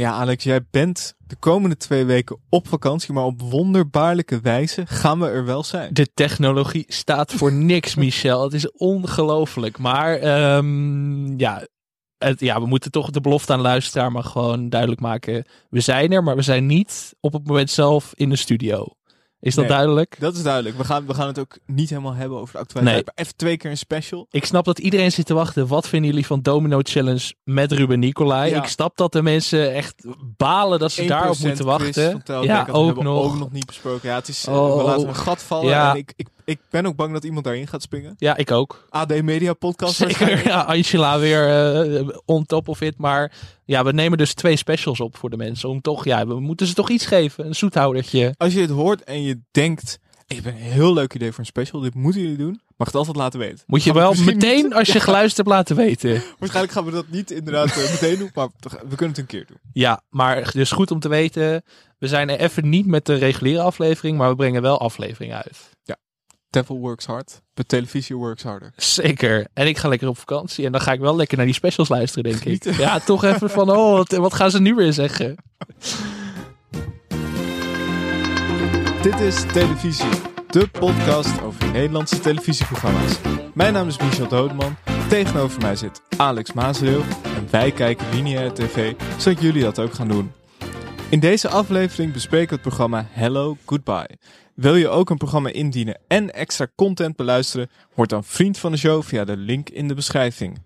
Ja, Alex, jij bent de komende twee weken op vakantie, maar op wonderbaarlijke wijze gaan we er wel zijn. De technologie staat voor niks, Michel. Het is ongelooflijk. Maar ehm, ja, het, ja, we moeten toch de belofte aan luisteraar maar gewoon duidelijk maken. We zijn er, maar we zijn niet op het moment zelf in de studio. Is dat Nee. duidelijk? Dat is duidelijk. We gaan, we gaan het ook niet helemaal hebben over de actualiteit. Nee. Even twee keer een special. Ik snap dat iedereen zit te wachten. Wat vinden jullie van Domino Challenge met Ruben Nicolai? Ja. Ik snap dat de mensen echt balen dat ze 1% daarop moeten wachten. Ja, ook nog. ook nog niet besproken. Ja, het is, eh, Oh, we laten oh. een gat vallen Ja. en ik, ik, ik ben ook bang dat iemand daarin gaat springen. Ja, ik ook. AD Media Podcast. Zeker, ja, Angela weer eh, on top of it. Maar ja, we nemen dus twee specials op voor de mensen. Om toch, ja, we moeten ze toch iets geven. Een zoethoudertje. Als je het hoort en je denkt, ik heb een heel leuk idee voor een special, dit moeten jullie doen, mag het altijd laten weten. Moet je Gaan wel misschien meteen als je geluisterd hebt laten weten. Waarschijnlijk gaan we dat niet inderdaad eh, meteen doen, maar we kunnen het een keer doen. Ja, maar dus goed om te weten. We zijn er even niet met de reguliere aflevering, maar we brengen wel afleveringen uit. Devil works hard, but televisie works harder. Zeker. En ik ga lekker op vakantie en dan ga ik wel lekker naar die specials luisteren, denk ik. Ja, toch even van, oh, wat, wat gaan ze nu weer zeggen? Dit is Televisie, de podcast over Nederlandse televisieprogramma's. Mijn naam is Michel Dodeman, tegenover mij zit Alex Mazereel en wij kijken lineaire tv, zodat jullie dat ook gaan doen. In deze aflevering bespreken we het programma Hello Goodbye. Wil je ook een programma indienen en extra content beluisteren? Word dan vriend van de show via de link in de beschrijving.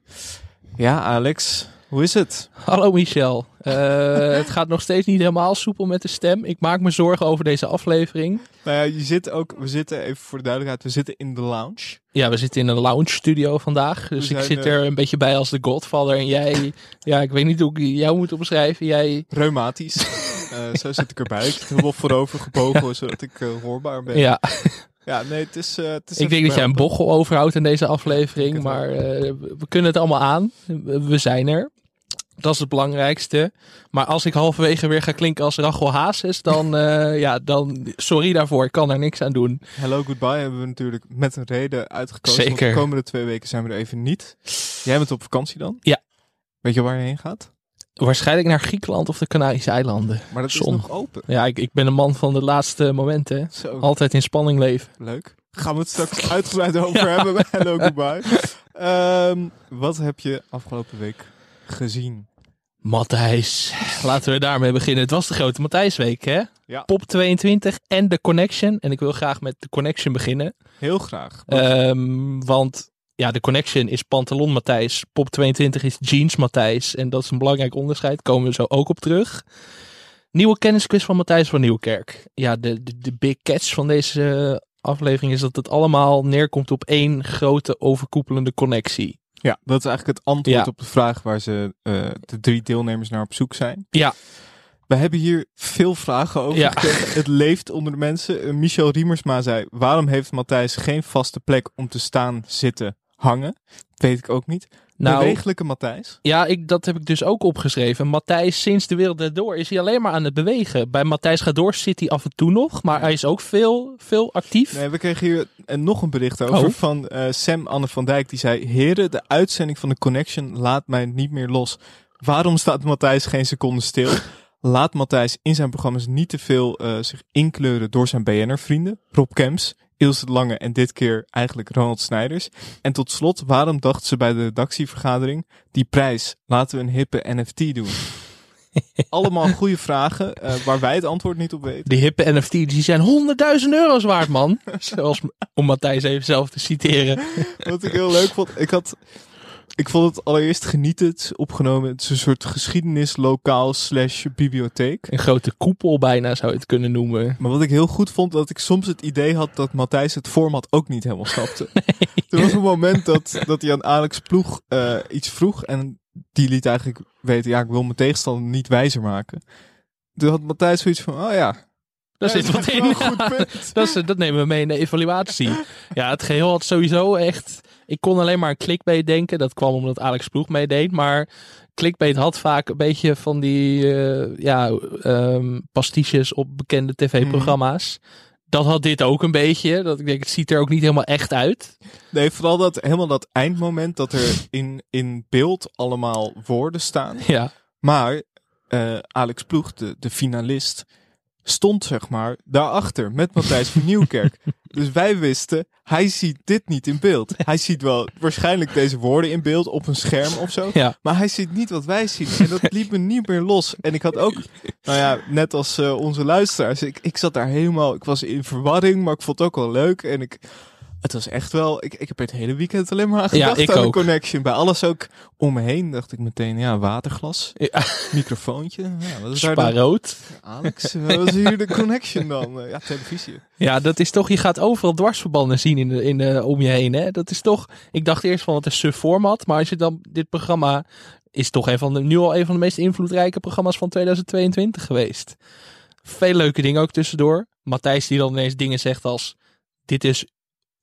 Ja, Alex, hoe is het? Hallo Michel. Eh, het gaat nog steeds niet helemaal soepel met de stem. Ik maak me zorgen over deze aflevering. Nou ja, je zit ook, we zitten even voor de duidelijkheid, we zitten in de lounge. Ja, we zitten in een lounge studio vandaag. Dus ik zit eh, er een beetje bij als de Godfather. En jij, ja, ik weet niet hoe ik jou moet omschrijven. Jij, Reumatisch. Eh, zo zit ik erbij. Ik zit wel voorover gebogen, zodat ik hoorbaar ben. ja, Ja, nee, het is... het is ik denk dat jij een bochel overhoudt in deze aflevering. Maar we kunnen het allemaal aan. We zijn er. Dat is het belangrijkste. Maar als ik halverwege weer ga klinken als Rachel Hazes, dan, eh, ja, dan sorry daarvoor. Ik kan er niks aan doen. Hello Goodbye hebben we natuurlijk met een reden uitgekozen. Zeker. de komende twee weken zijn we er even niet. Jij bent op vakantie dan? Ja. Weet je waar je heen gaat? Waarschijnlijk naar Griekenland of de Canarische eilanden. Maar dat is nog open. Ja, ik, ik ben een man van de laatste momenten. Zo, Altijd in spanning leven. leuk. Gaan we het straks uitgebreid over hebben bij Hello Goodbye. Ehm, wat heb je afgelopen week gezien? Matthijs. Laten we daarmee beginnen. Het was de grote Matthijsweek, hè? Ja. Pop 22 en de Connection. En ik wil graag met de Connection beginnen. Heel graag. Ehm, want ja, de Connection is Pantalon Matthijs. Pop 22 is Jeans Matthijs. En dat is een belangrijk onderscheid. Komen we zo ook op terug. Nieuwe kennisquiz van Matthijs van Nieuwkerk. Ja, de, de, de big catch van deze eh, aflevering is dat het allemaal neerkomt op één grote overkoepelende connectie. Ja, dat is eigenlijk het antwoord Ja. op de vraag waar ze eh, de drie deelnemers naar op zoek zijn. Ja. We hebben hier veel vragen over Ja. Het leeft onder de mensen. Eh, Michel Riemersma zei, waarom heeft Matthijs geen vaste plek om te staan, zitten, hangen? Weet ik ook niet. Nou, Bewegelijke Matthijs. Ja, ik, dat heb ik dus ook opgeschreven. Matthijs, sinds de wereld er door, is hij alleen maar aan het bewegen. Bij Matthijs gaat door zit hij af en toe nog, maar hij is ook veel, veel actief. Nee, we kregen hier eh, nog een bericht over Oh. van eh, Sam Anne van Dijk. Die zei, heren, de uitzending van de Connection laat mij niet meer los. Waarom staat Matthijs geen seconde stil? Laat Matthijs in zijn programma's niet te veel eh, zich inkleuren door zijn BN'er-vrienden. Rob Kemps, Ilse de Lange en dit keer eigenlijk Ronald Snijders. En tot slot, waarom dachten ze bij de redactievergadering... die prijs, laten we een hippe NFT doen? Allemaal goede vragen eh, waar wij het antwoord niet op weten. Die hippe NFT's die zijn 100.000 euro's waard, man. Zoals om Matthijs even zelf te citeren. Wat ik heel leuk vond, ik had... Ik vond het allereerst genieten. Het is opgenomen. Het is een soort geschiedenislokaal slash bibliotheek. Een grote koepel bijna zou je het kunnen noemen. Maar wat ik heel goed vond, dat ik soms het idee had dat Matthijs het format ook niet helemaal snapte. Er was een moment dat, dat hij aan Alex Ploeg eh, iets vroeg en die liet eigenlijk weten, ja, ik wil mijn tegenstander niet wijzer maken. Toen had Matthijs zoiets van, oh ja. Daar ja, zit wat in. punt. Dat, is, dat nemen we mee in de evaluatie. Ja, het geheel had sowieso echt... Ik kon alleen maar aan clickbait denken. Dat kwam omdat Alex Ploeg meedeed. Maar clickbait had vaak een beetje van die eh, ja, ehm, pastiches op bekende tv-programma's. Dat had dit ook een beetje. Dat ik denk, het ziet er ook niet helemaal echt uit. Nee, vooral dat, helemaal dat eindmoment dat er in, in beeld allemaal woorden staan. Ja, Maar eh, Alex Ploeg, de, de finalist, stond zeg maar daarachter met Matthijs van Nieuwkerk. dus wij wisten, hij ziet dit niet in beeld. Hij ziet wel waarschijnlijk deze woorden in beeld op een scherm of zo. Ja. Maar hij ziet niet wat wij zien. En dat liep me niet meer los. En ik had ook, nou ja, net als eh, onze luisteraars, ik, ik zat daar helemaal, ik was in verwarring, maar ik vond het ook wel leuk. En ik, het was echt wel, ik, ik heb het hele weekend alleen maar aan Ja, gedacht ik aan ook. de connection. Bij alles ook om me heen dacht ik meteen, ja, waterglas, Ja, microfoontje. Ja, wat is daar spaarrood. Alex, wat is hier de connection dan? Ja, televisie. Ja, dat is toch, je gaat overal dwarsverbanden zien in de, in de, om je heen. Hè? Dat is toch, ik dacht eerst van het is sub format, maar als je dan dit programma is toch een van de, nu al een van de meest invloedrijke programma's van 2022 geweest. Veel leuke dingen ook tussendoor. Matthijs die dan ineens dingen zegt als, dit is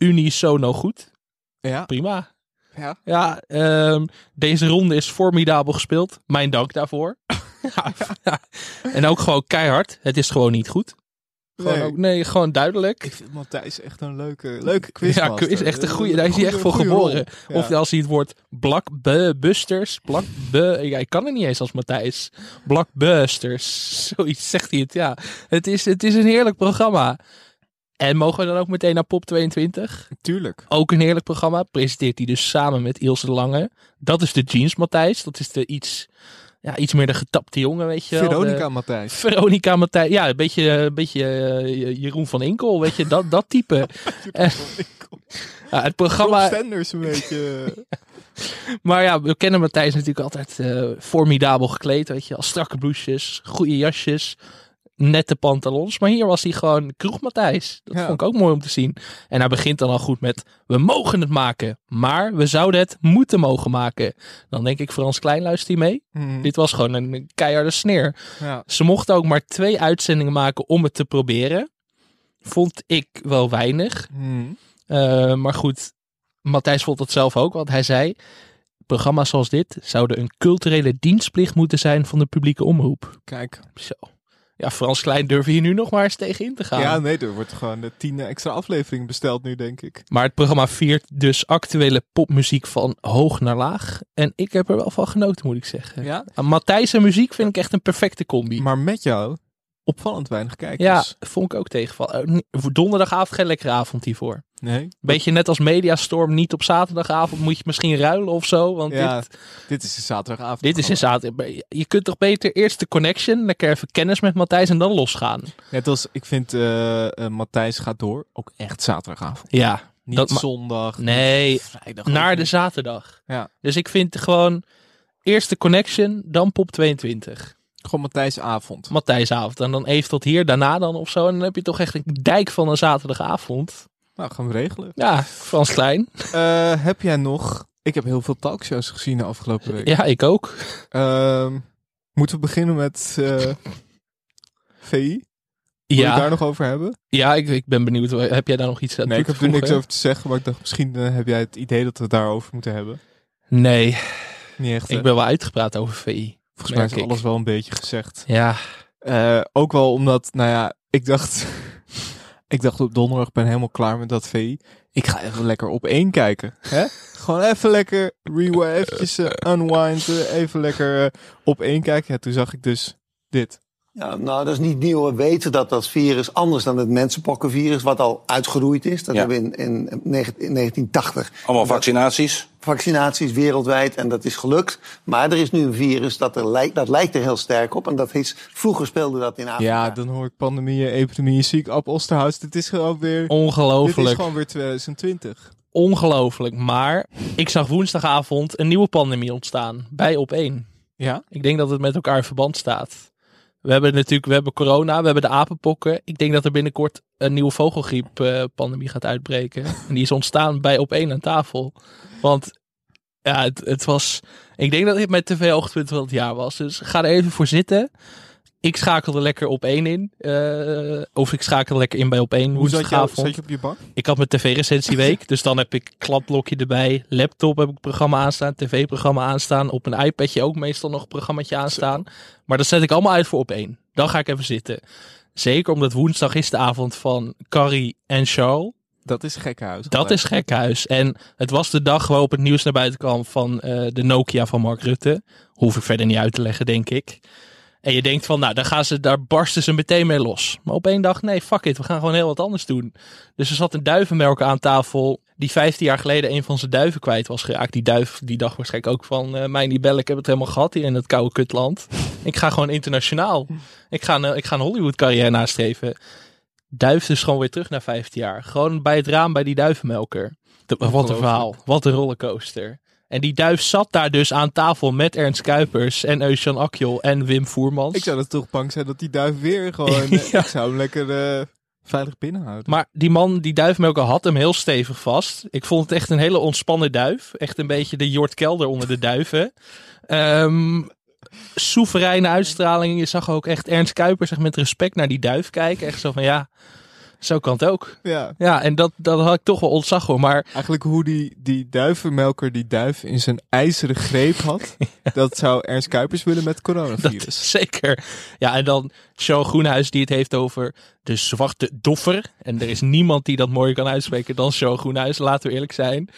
unisono goed. Ja, Prima. ja. Ja, ehm, deze ronde is formidabel gespeeld. Mijn dank daarvoor. ja, ja. En ook gewoon keihard. Het is gewoon niet goed. Gewoon Nee. ook, nee, gewoon duidelijk. Ik vind Matthijs echt een leuke, leuke quizmaster. Ja, is echt een goede. Daar is hij echt voor geboren. Ja. Of als hij het woord Blackbusters. Blackbu ja, ik kan het niet eens als Matthijs. Blackbusters. Zoiets zegt hij het. Ja, het is, het is een heerlijk programma. En mogen we dan ook meteen naar Pop 22? Tuurlijk. Ook een heerlijk programma. Presenteert hij dus samen met Ilse de Lange. Dat is de Jeans Matthijs. Dat is de iets, ja, iets meer de getapte jongen, weet je wel. Veronica Matthijs. Veronica Matthijs. Ja, een beetje, een beetje eh, Jeroen van Inkel, weet je, dat, dat type. Ja, het programma, Stenders een beetje. maar ja, we kennen Matthijs natuurlijk altijd eh, formidabel gekleed, weet je, als strakke blouses, goede jasjes, nette pantalons. Maar hier was hij gewoon kroeg Matthijs. Dat Ja. vond ik ook mooi om te zien. En hij begint dan al goed met, we mogen het maken, maar we zouden het moeten mogen maken. Dan denk ik, Frans Klein luistert hier mee. Hmm, Dit was gewoon een keiharde sneer. ja. Ze mochten ook maar twee uitzendingen maken om het te proberen. Vond ik wel weinig. Hmm. Eh, maar goed, Matthijs vond het zelf ook, want hij zei... Programma's zoals dit zouden een culturele dienstplicht moeten zijn van de publieke omroep. Kijk. Zo. Ja, Frans Klein durf je hier nu nog maar eens tegen in te gaan. Ja, nee, er wordt gewoon de tien extra afleveringen besteld nu, denk ik. Maar het programma viert dus actuele popmuziek van hoog naar laag. En ik heb er wel van genoten, moet ik zeggen. Ja? Matthijs en muziek vind ik echt een perfecte combi. Maar met jou opvallend weinig kijkers. Ja, vond ik ook tegenvallen. Eh, donderdagavond geen lekkere avond hiervoor. Nee? Beetje net als Mediastorm, niet op zaterdagavond moet je misschien ruilen of zo. Want Ja, dit, dit is een zaterdagavond. dit is een zaterdag. Je kunt toch beter eerst de connection, lekker even kennis met Matthijs en dan losgaan. Net als, ik vind eh, Matthijs gaat door, ook echt zaterdagavond. Ja, Niet Dat zondag. nee, niet vrijdag. naar de zaterdag. Ja. Dus ik vind gewoon eerst de connection, dan pop 22. Gewoon Matthijs avond. Matthijsavond. En dan even tot hier, daarna dan of zo. En dan heb je toch echt een dijk van een zaterdagavond. Nou, gaan we regelen. Ja, Frans Klein. Eh, heb jij nog... Ik heb heel veel talkshows gezien de afgelopen week. Ja, ik ook. Ehm, moeten we beginnen met eh VI? Wil je Ja, het daar nog over hebben? ja ik, ik ben benieuwd. Heb jij daar nog iets aan Nee, ik heb er niks over te zeggen, maar ik dacht misschien eh, heb jij het idee dat we het daarover moeten hebben. Nee, Niet echt. ik hè? ben wel uitgepraat over VI. Volgens mij is alles wel een beetje gezegd. Ja, Eh, ook wel omdat, nou ja, ik dacht, ik dacht op donderdag, ben helemaal klaar met dat VI. Ik ga even lekker op één kijken. Hè? Gewoon even lekker rewind, eventjes eh, unwinden, even lekker eh, op één kijken. Ja, toen zag ik dus dit. Ja, nou, dat is niet nieuw. We weten dat dat virus anders dan het mensenpokkenvirus, wat al uitgeroeid is. Dat Ja. hebben we in, in, negen- in 1980 Allemaal vaccinaties. vaccinaties wereldwijd en dat is gelukt. Maar er is nu een virus dat, er lijkt, dat lijkt er heel sterk op. En dat is, vroeger speelde dat in Afrika. Ja, dan hoor ik pandemieën, epidemieën, ziek, Ab Osterhaus. Dit is gewoon weer, dit is ongelooflijk. gewoon weer 2020. Ongelooflijk. Maar ik zag woensdagavond een nieuwe pandemie ontstaan. Bij op één. Ja? Ik denk dat het met elkaar in verband staat. We hebben natuurlijk, we hebben corona, we hebben de apenpokken. Ik denk dat er binnenkort een nieuwe vogelgriep-pandemie gaat uitbreken. En die is ontstaan bij op één aan tafel. Want ja, het, het was. Ik denk dat dit mijn tv-hoogtepunt van het jaar was. Dus ga er even voor zitten. Ik schakelde lekker op één in. eh, of ik schakelde lekker in bij op één Hoe zat je, zat je op je bank? Ik had mijn tv-recensieweek, dus dan heb ik klapblokje erbij. Laptop heb ik programma aanstaan, tv-programma aanstaan. Op een iPadje ook meestal nog een programmaatje aanstaan. Maar dat zet ik allemaal uit voor op één. Dan ga ik even zitten. Zeker omdat woensdag is de avond van Carrie en Charles. Dat is gekkenhuis. Dat is gekhuis. En het was de dag waarop het nieuws naar buiten kwam van eh, de Nokia van Mark Rutte. Hoef ik verder niet uit te leggen, denk ik. En je denkt van, nou, daar, gaan ze, daar barsten ze meteen mee los. Maar op één dag, nee, fuck it, we gaan gewoon heel wat anders doen. Dus er zat een duivenmelker aan tafel die 15 jaar geleden een van zijn duiven kwijt was geraakt. Die duif die dacht waarschijnlijk ook van, uh, mij niet bellen, ik heb het helemaal gehad hier in het koude kutland. ik ga gewoon internationaal. Ik ga, ik ga een Hollywood carrière nastreven. Duif dus gewoon weer terug naar 15 jaar. Gewoon bij het raam bij die duivenmelker. wat een verhaal. Wat een rollercoaster. En die duif zat daar dus aan tafel met Ernst Kuipers en Eusjan Akjol en Wim Voermans. Ik zou er toch bang zijn dat die duif weer gewoon... ja. Ik zou hem lekker uh, veilig binnenhouden. Maar die man, die duifmelker, had hem heel stevig vast. Ik vond het echt een hele ontspannen duif. Echt een beetje de Jort Kelder onder de duiven. Um, soevereine uitstraling. Je zag ook echt Ernst Kuipers echt met respect naar die duif kijken. Echt zo van ja... Zo kan het ook. Ja, ja en dat, dat had ik toch wel ontzag hoor. Maar... Eigenlijk hoe die, die duivenmelker die duif in zijn ijzeren greep had. Dat zou Ernst Kuipers willen met coronavirus. Dat zeker. Ja, en dan Sean Groenhuis die het heeft over de zwarte doffer. En er is niemand die dat mooier kan uitspreken dan Sean Groenhuis. Laten we eerlijk zijn.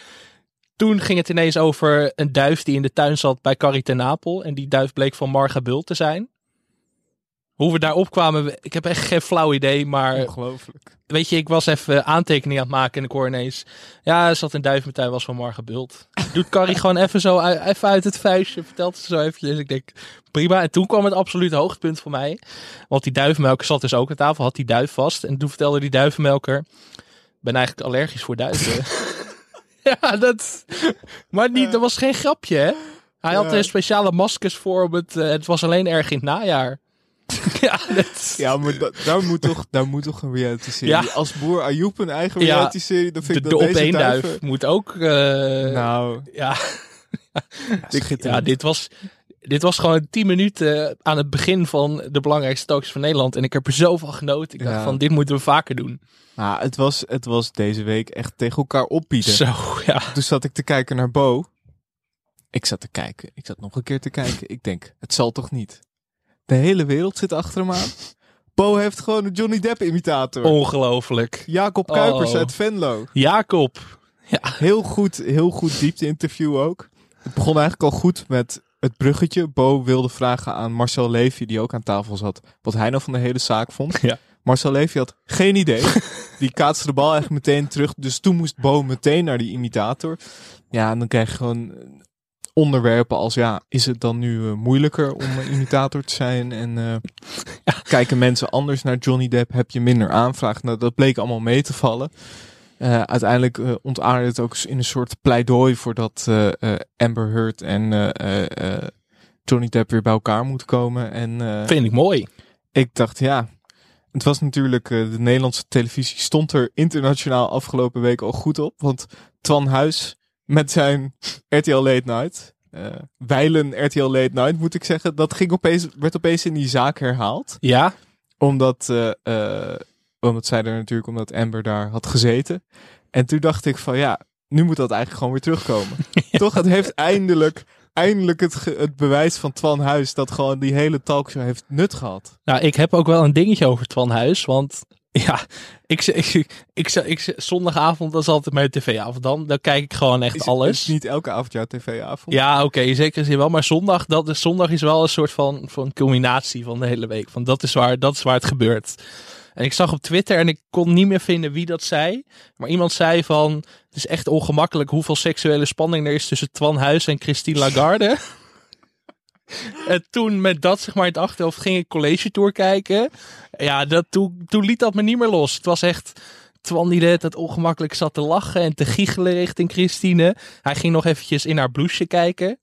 Toen ging het ineens over een duif die in de tuin zat bij Carrie ten Napel. En die duif bleek van Marga Bult te zijn. Hoe we daarop kwamen, ik heb echt geen flauw idee, maar... Ongelooflijk. Weet je, ik was even aantekeningen aan het maken en ik hoor ineens... Ja, er zat een duifpartij, was van Marga Bult. Doet Carrie gewoon even zo even uit het vuistje, vertelt ze zo eventjes. Ik denk, prima. En toen kwam het absolute hoogtepunt voor mij. Want die duivenmelker zat dus ook aan tafel, had die duif vast. En toen vertelde die duivenmelker... Ik ben eigenlijk allergisch voor duiven. ja, dat... Maar niet, dat was geen grapje, hè? Hij had er speciale maskers voor, om het, uh, het was alleen erg in het najaar. ja, dat... ja, maar da daar, moet toch, daar moet toch een reality serie. Ja. Als Boer Ayoub een eigen reality serie, dan vind de, ik dat de deze duif moet ook. Uh... Nou, ja. ja, dit was. Dit was gewoon 10 minuten aan het begin van de belangrijkste talks van Nederland. En ik heb er zo van genoten. Ik dacht van, dit moeten we vaker doen. Nou, het was, het was deze week echt tegen elkaar opbieden. Zo, ja. Toen zat ik te kijken naar Bo. Ik zat te kijken. Ik zat nog een keer te kijken. Ik denk, het zal toch niet. De hele wereld zit achter hem aan. Bo heeft gewoon een Johnny Depp imitator. Ongelooflijk. Jacob Kuipers oh. uit Venlo. Jacob. Ja. Heel goed, heel goed diepte interview ook. Het begon eigenlijk al goed met het bruggetje. Bo wilde vragen aan Marcel Levy, die ook aan tafel zat, wat hij nou van de hele zaak vond. Ja. Marcel Levy had geen idee. Die kaatste de bal eigenlijk meteen terug. Dus toen moest Bo meteen naar die imitator. Ja, en dan krijg je gewoon onderwerpen als ja, is het dan nu uh, moeilijker om imitator te zijn en uh, ja. kijken mensen anders naar Johnny Depp, heb je minder aanvraag. Nou, dat bleek allemaal mee te vallen. Uh, uiteindelijk ontaarde het ook in een soort pleidooi voordat Amber Heard en Johnny Depp weer bij elkaar moeten komen. En, Vind ik mooi. Ik dacht ja, het was natuurlijk, de Nederlandse televisie stond er internationaal afgelopen week al goed op. Want Twan Huis met zijn RTL Late Night. Uh, wijlen RTL Late Night moet ik zeggen. Dat ging opeens, werd opeens in die zaak herhaald. Ja. Omdat, uh, uh, omdat zij er natuurlijk, omdat Amber daar had gezeten. En toen dacht ik van ja, nu moet dat eigenlijk gewoon weer terugkomen. Toch, het heeft eindelijk, eindelijk het, het bewijs van Twan Huis dat gewoon die hele talkshow heeft nut gehad. Nou, ik heb ook wel een dingetje over Twan Huis, want ja, ik, ik, ik, ik, zondagavond, dat is altijd mijn tv-avond dan. Dan kijk ik gewoon echt alles. Is niet elke avond jouw tv-avond? Ja, oké, zeker zie wel. Maar zondag, dat is, zondag is wel een soort van, van culminatie van de hele week. Van dat, is waar, dat is waar het gebeurt. En ik zag op Twitter en ik kon niet meer vinden wie dat zei. Maar iemand zei van, het is echt ongemakkelijk hoeveel seksuele spanning er is tussen Twan Huis en Christine Lagarde. En toen met dat zeg maar in het achterhoofd ging ik college tour kijken. Ja, dat, toen, toen liet dat me niet meer los. Het was echt... Twan die het ongemakkelijk zat te lachen en te giechelen richting Christine. Hij ging nog eventjes in haar blouseje kijken.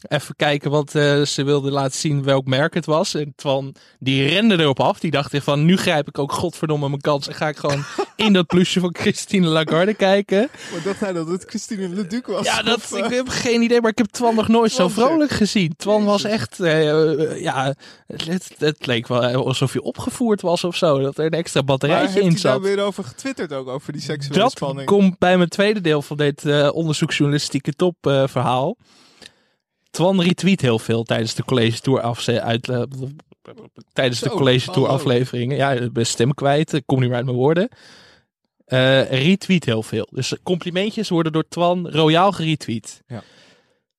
Nou. Even kijken, want uh, ze wilde laten zien welk merk het was. En Twan, die rende erop af. Die dacht van, nu grijp ik ook godverdomme mijn kans. En ga ik gewoon in dat plusje van Christine Lagarde kijken. Maar dacht hij dat het Christine Leduc was? Ja, dat, ik heb geen idee. Maar ik heb Twan nog nooit zo vrolijk gezien. Twan was echt, uh, ja, het, het, leek wel alsof je opgevoerd was of zo. Dat er een extra batterijtje in zat. daar weer over getwitterd ook, over die seksuele dat spanning? Dat komt bij mijn tweede deel van dit uh, onderzoeksjournalistieke top verhaal. Twan retweet heel veel tijdens de college tour af, uit, uh, tijdens de college tour afleveringen. Ja, ik ben stem kwijt. Ik kom niet meer uit mijn woorden. Uh, retweet heel veel. Dus complimentjes worden door Twan royaal geretweet. Ja.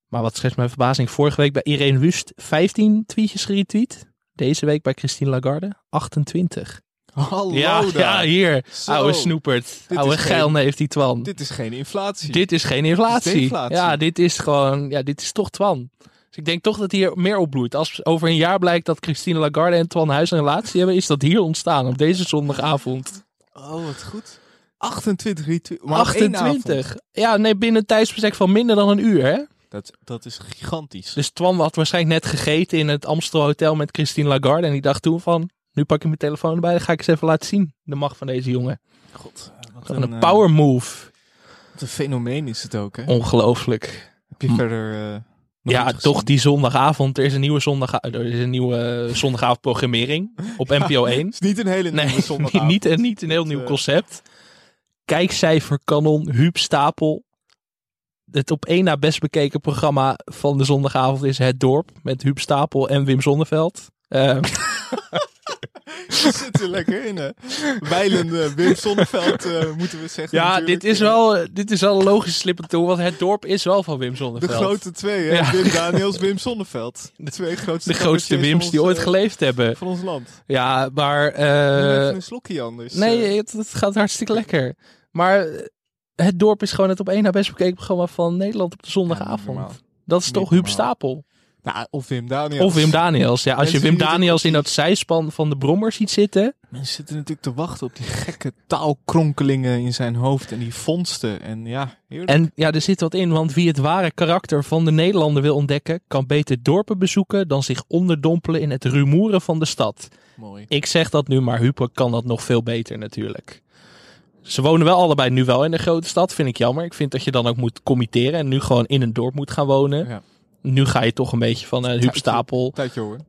Maar wat schetst mijn verbazing? Vorige week bij Irene Wust 15 tweetjes geretweet. Deze week bij Christine Lagarde 28. Hallo ja, daar. ja, hier. Zo. Oude snoepert. Dit Oude geilneef die Twan. Dit is geen inflatie. Dit is geen inflatie. Ja, dit is gewoon, ja, dit is toch Twan. Dus ik denk toch dat hier meer opbloeit. Als over een jaar blijkt dat Christine Lagarde en Twan Huis een relatie hebben, is dat hier ontstaan op deze zondagavond. Oh, wat goed. 28 retweets. Maar op één avond. 28. Ja, nee, binnen een tijdsbestek van minder dan een uur, hè? Dat, dat is gigantisch. Dus Twan had waarschijnlijk net gegeten in het Amstel Hotel met Christine Lagarde. En die dacht toen van, nu pak ik mijn telefoon erbij, dan ga ik eens even laten zien. De macht van deze jongen. God, wat Gewoon een eh, power move. Wat een fenomeen is het ook, hè? Ongelooflijk. Heb je M- verder... eh, nog Ja, toch gezien? die zondagavond. Er is een nieuwe, zondag, er is een nieuwe zondagavondprogrammering op NPO 1. Het is niet een hele nieuwe Nee, zondagavond. niet, niet, niet een heel nieuw eh, concept. Kijkcijferkanon Huub Stapel. Het op één na best bekeken programma van de zondagavond is Het Dorp. Met Huub Stapel en Wim Zonneveld. Eh, Je zit er lekker in, hè? Wijlende Wim Sonneveld, eh, moeten we zeggen. ja, natuurlijk. dit is, wel, dit is wel een logische toe. Want Het Dorp is wel van Wim De Zonneveld. grote twee, hè? Ja. Wim Daniels, Wim Sonneveld. De twee grootste de grootste Wims die ooit eh, geleefd hebben. Van ons land. Ja, maar... Eh, even een slokje anders. Nee, eh. het, het gaat hartstikke lekker. Maar eh, het dorp is gewoon het op één na best bekeken programma van Nederland op de zondagavond. dat is toch Huub normaal. Stapel. Nou, of Wim Daniels. Of Wim Daniels. Ja, als je Wim Daniels in dat zijspan van de brommer ziet zitten. Mensen zitten natuurlijk te wachten op die gekke taalkronkelingen in zijn hoofd en die vondsten. En ja, heerlijk. En ja, er zit wat in, want wie het ware karakter van de Nederlander wil ontdekken, kan beter dorpen bezoeken dan zich onderdompelen in het rumoeren van de stad. Mooi. Ik zeg dat nu, maar Huub kan dat nog veel beter natuurlijk. Ze wonen wel allebei nu wel in een grote stad, vind ik jammer. Ik vind dat je dan ook moet committeren en nu gewoon in een dorp moet gaan wonen. Ja. Nu ga je toch een beetje van uh, Huub. Stapel,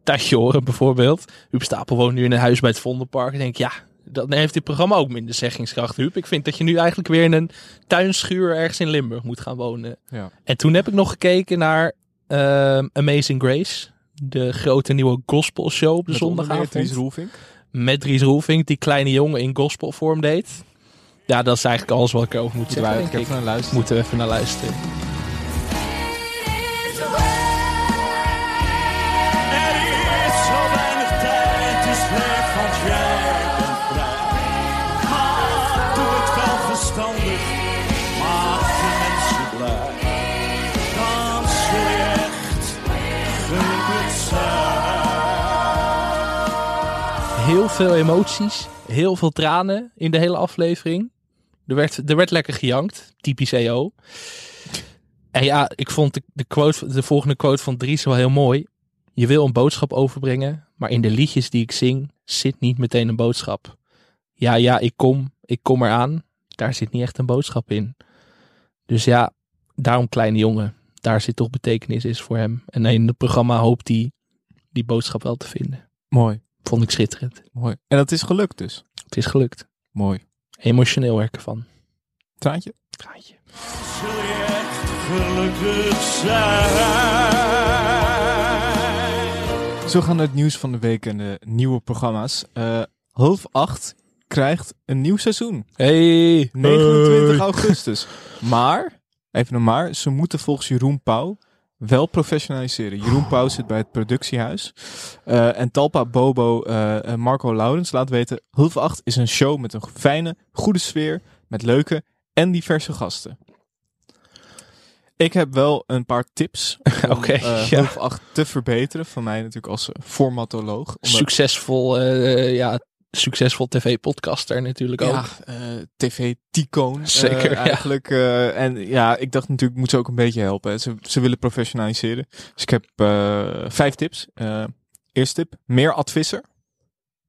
Tijdje horen bijvoorbeeld. Huub Stapel woont nu in een huis bij het Vondelpark. Ik denk, ja, dan heeft dit programma ook minder zeggingskracht, Huub. Ik vind dat je nu eigenlijk weer in een tuinschuur ergens in Limburg moet gaan wonen. Ja. En toen heb ik nog gekeken naar ehm, Amazing Grace. De grote nieuwe gospel show op de Met zondagavond. Dries Roelvink. Met Dries Roelvink, die kleine jongen in gospelvorm deed. Ja, dat is eigenlijk alles wat ik erover moet zeggen. Moeten we even naar luisteren. Heel veel emoties, heel veel tranen in de hele aflevering. Er werd, er werd lekker gejankt, typisch EO. En ja, ik vond de, de, quote, de volgende quote van Dries wel heel mooi. Je wil een boodschap overbrengen, maar in de liedjes die ik zing zit niet meteen een boodschap. Ja, ja, ik kom, ik kom eraan. Daar zit niet echt een boodschap in. Dus ja, daarom kleine jongen. Daar zit toch betekenis is voor hem. En in het programma hoopt hij die boodschap wel te vinden. Mooi. Vond ik schitterend. Mooi. En dat is gelukt dus. Het is gelukt. Mooi. Emotioneel werken van. Traantje? Traantje. Zul je echt gelukkig zijn. Zo gaan het nieuws van de week en de nieuwe programma's. Eh half acht krijgt een nieuw seizoen. Hey! 29 augustus. Maar, even een maar, ze moeten volgens Jeroen Pauw wel professionaliseren. Jeroen Pauw zit bij het productiehuis. Eh, en Talpa Bobo eh, Marco Laurens laat weten... Half 8 is een show met een fijne, goede sfeer... met leuke en diverse gasten. Ik heb wel een paar tips om Oké, eh, ja. half 8 te verbeteren. Van mij natuurlijk als formatoloog. Omdat- Succesvol, ja, succesvol tv-podcaster natuurlijk ook. Ja, eh, tv-ticoon. Zeker, eh, ja. eigenlijk. eh, en ja, ik dacht natuurlijk, moet ze ook een beetje helpen. hè. Ze, ze willen professionaliseren. Dus ik heb vijf tips. Eerste tip, meer advisser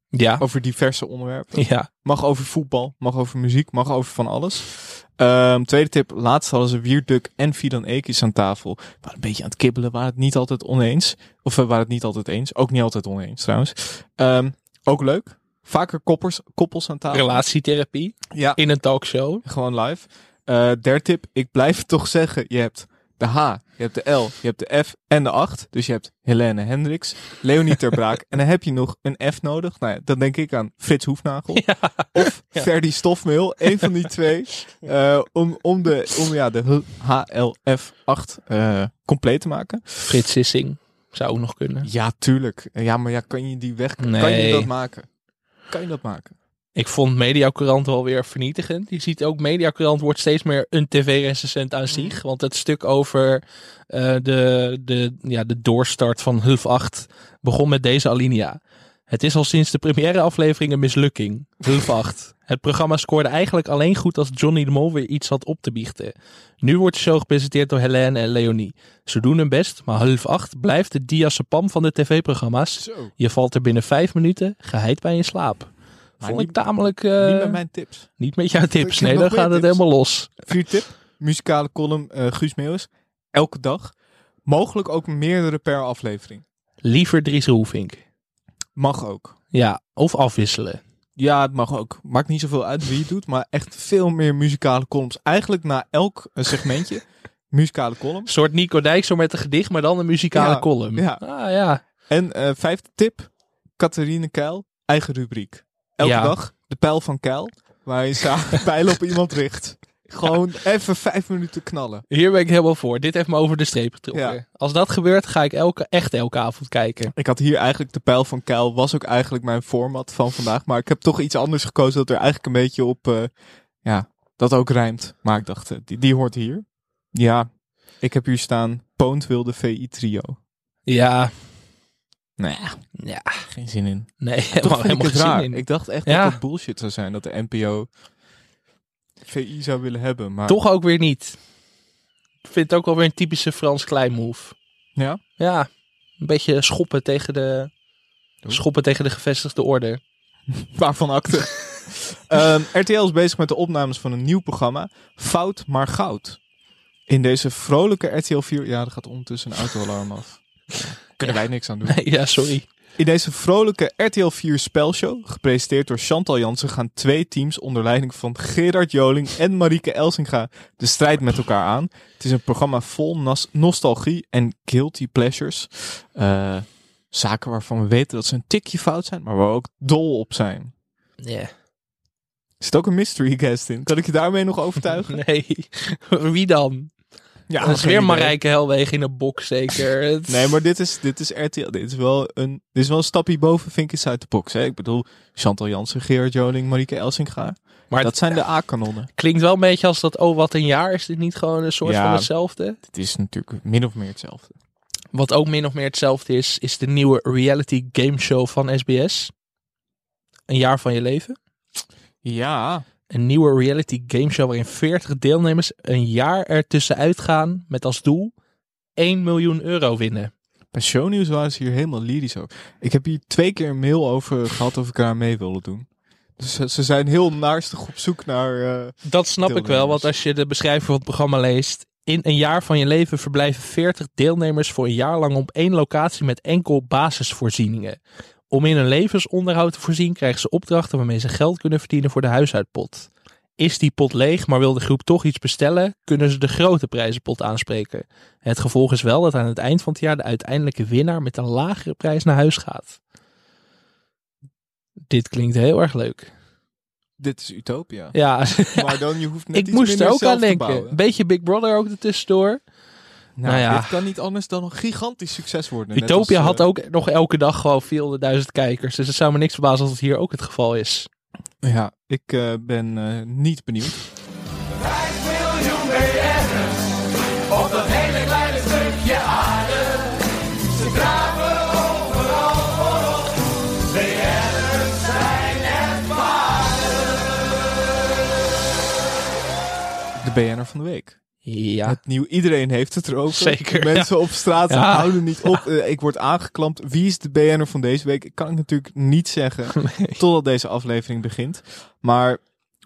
Ja, over diverse onderwerpen. ja. Mag over voetbal, mag over muziek, mag over van alles. Ehm, tweede tip, laatst hadden ze Wierduk en Fidan Ekis aan tafel. We waren een beetje aan het kibbelen, waren het niet altijd oneens. Of we waren het niet altijd eens. Ook niet altijd oneens trouwens. Ehm, ook leuk. Vaker koppers, koppels aan tafel. Relatietherapie Ja, in een talkshow. gewoon live. Eh derde tip, ik blijf toch zeggen, je hebt de H, je hebt de L, je hebt de F en de 8. Dus je hebt Helene Hendricks, Leonie Terbraak. en dan heb je nog een F nodig. Nou ja, dan denk ik aan Frits Hoefnagel. Of Ferdy Stofmeel, een van die twee. eh, om, om, de, om ja, de HLF 8 eh, compleet te maken. Frits Sissing zou ook nog kunnen. Ja, tuurlijk. Ja, maar ja, kan je die weg... Kan je dat maken? Kan je dat maken? Ik vond Mediacourant wel weer vernietigend. Je ziet ook, Mediacourant wordt steeds meer een tv-recensent aan zich. Want het stuk over eh, de, de, ja, de doorstart van Hulf 8 begon met deze alinea. Het is al sinds de première aflevering een mislukking. Hulf 8. Het programma scoorde eigenlijk alleen goed als Johnny de Mol weer iets had op te biechten. Nu wordt de show gepresenteerd door Helene en Leonie. Ze doen hun best, maar Hulf 8 blijft de diazepam van de tv-programma's. Je valt er binnen vijf minuten geheid bij in slaap. Vond ik tamelijk... eh, Niet met mijn tips. niet met jouw tips. Nee, dan gaat het tips. helemaal los. Vier tip. Muzikale column eh, Guus Meeuwis. Elke dag. Mogelijk ook meerdere per aflevering. Liever Dries Roelvink. Mag ook. Ja, of afwisselen. Ja, het mag ook. Maakt niet zoveel uit wie het doet, maar echt veel meer muzikale columns. Eigenlijk na elk eh, segmentje muzikale columns. Een soort Nico Dijk zo met een gedicht, maar dan een muzikale Ja, column. ja. Ah ja. En eh, vijfde tip. Catharine Keil. Eigen rubriek. Elke Ja. dag de pijl van Keil. Waar je samen pijlen op iemand richt. Gewoon even vijf minuten knallen. Hier ben ik helemaal voor. Dit heeft me over de streep getrokken. Ja. Als dat gebeurt, ga ik elke, echt elke avond kijken. Ik had hier eigenlijk de pijl van Keil. Was ook eigenlijk mijn format van vandaag. Maar ik heb toch iets anders gekozen. Dat er eigenlijk een beetje op... eh, ja, dat ook rijmt. Maar ik dacht, eh, die, die hoort hier. Ja, ik heb hier staan. Poont wil de VI trio. Ja. Nee, Ja. geen zin in. Nee, Toch helemaal, ik helemaal geen zin raar. in. Ik dacht echt Ja. dat het bullshit zou zijn. Dat de NPO VI zou willen hebben. Maar Toch ook weer niet. Ik vind het ook wel weer een typische Frans Klein move. Ja? Ja. Een beetje schoppen tegen de... Schoppen tegen de gevestigde orde. Waarvan akte. Ehm, RTL is bezig met de opnames van een nieuw programma. Fout maar goud. In deze vrolijke RTL 4... Ja, er gaat ondertussen een autoalarm af. Kunnen wij niks aan doen. Nee, ja, sorry. In deze vrolijke RTL 4 spelshow, gepresenteerd door Chantal Jansen, gaan twee teams onder leiding van Gerard Joling en Marieke Elsinga de strijd met elkaar aan. Het is een programma vol nostalgie en guilty pleasures. Eh, zaken waarvan we weten dat ze een tikje fout zijn, maar waar we ook dol op zijn. Ja. Er zit ook een mystery guest in. Kan ik je daarmee nog overtuigen? Nee. Wie dan? Ja, dat is weer. Marijke Helwegen in een box zeker. Nee, maar dit is, dit is RTL. Dit is wel een, dit is wel een stapje boven Vinkjes uit de box. Hè? Ik bedoel, Chantal Jansen, Gerard Joling, Marieke Elsinga. maar dat zijn de A-kanonnen. klinkt wel een beetje als dat, oh wat een jaar. Is dit niet gewoon een soort Ja. van hetzelfde? Het is natuurlijk min of meer hetzelfde. Wat ook min of meer hetzelfde is, is de nieuwe reality game show van SBS. Een jaar van je leven. Ja, Een nieuwe reality game show waarin 40 deelnemers een jaar ertussenuit gaan met als doel 1 miljoen euro winnen. bij shownieuws waren ze hier helemaal lyrisch over. Ik heb hier twee keer een mail over gehad of ik eraan mee wilde doen. Dus ze, zijn heel naarstig op zoek naar... eh, Dat snap ik wel, want als je de beschrijving van het programma leest. In een jaar van je leven verblijven 40 deelnemers voor een jaar lang op één locatie met enkel basisvoorzieningen. Om in hun levensonderhoud te voorzien krijgen ze opdrachten waarmee ze geld kunnen verdienen voor de huishoudpot. Is die pot leeg, maar wil de groep toch iets bestellen, kunnen ze de grote prijzenpot aanspreken. Het gevolg is wel dat aan het eind van het jaar de uiteindelijke winnaar met een lagere prijs naar huis gaat. Dit klinkt heel erg leuk. dit is Utopia. Ja, Maar dan, je hoeft net ik iets moest er ook aan denken. Een beetje Big Brother ook ertussendoor. Nou, Nou ja. dit kan niet anders dan een gigantisch succes worden. Utopia als, had eh, ook nog elke dag gewoon 400.000 kijkers. Dus het zou me niks verbazen als het hier ook het geval is. Ja, ik eh, ben eh, niet benieuwd. miljoen BN'ers op dat hele kleine stukje aarde. Ze draven overal voorop. BN'ers zijn het De BN'er van de week. Ja. Het nieuw, iedereen heeft het erover. Zeker, Mensen op straat Ja. houden niet op. Eh, ik word aangeklampt. Wie is de BN'er van deze week? Ik kan het natuurlijk niet zeggen totdat deze aflevering begint. Maar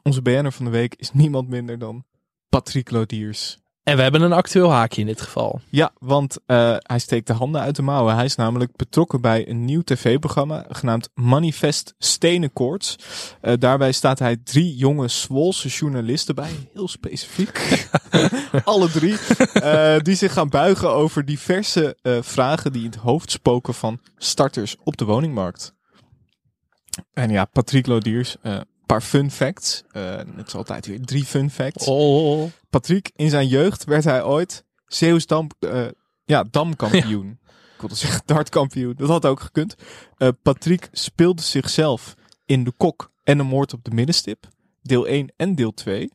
onze BN'er van de week is niemand minder dan Patrick Lodiers. En we hebben een actueel haakje in dit geval. Ja, want eh, hij steekt de handen uit de mouwen. Hij is namelijk betrokken bij een nieuw tv-programma genaamd Manifest Stenenkoorts. Eh daarbij staat hij drie jonge Zwolse journalisten bij, heel specifiek. Alle drie. eh, die zich gaan buigen over diverse vragen die in het hoofd spoken van starters op de woningmarkt. En ja, Patrick Lodiers, een paar fun facts. Het is altijd weer drie fun facts. Oh. Patrick, in zijn jeugd werd hij ooit Zeeuws dam, eh, ja, damkampioen. Ik wilde zeggen dartkampioen. Dat had ook gekund. Eh, Patrick speelde zichzelf in De Kok en de Moord op de Middenstip. Deel 1 en deel 2.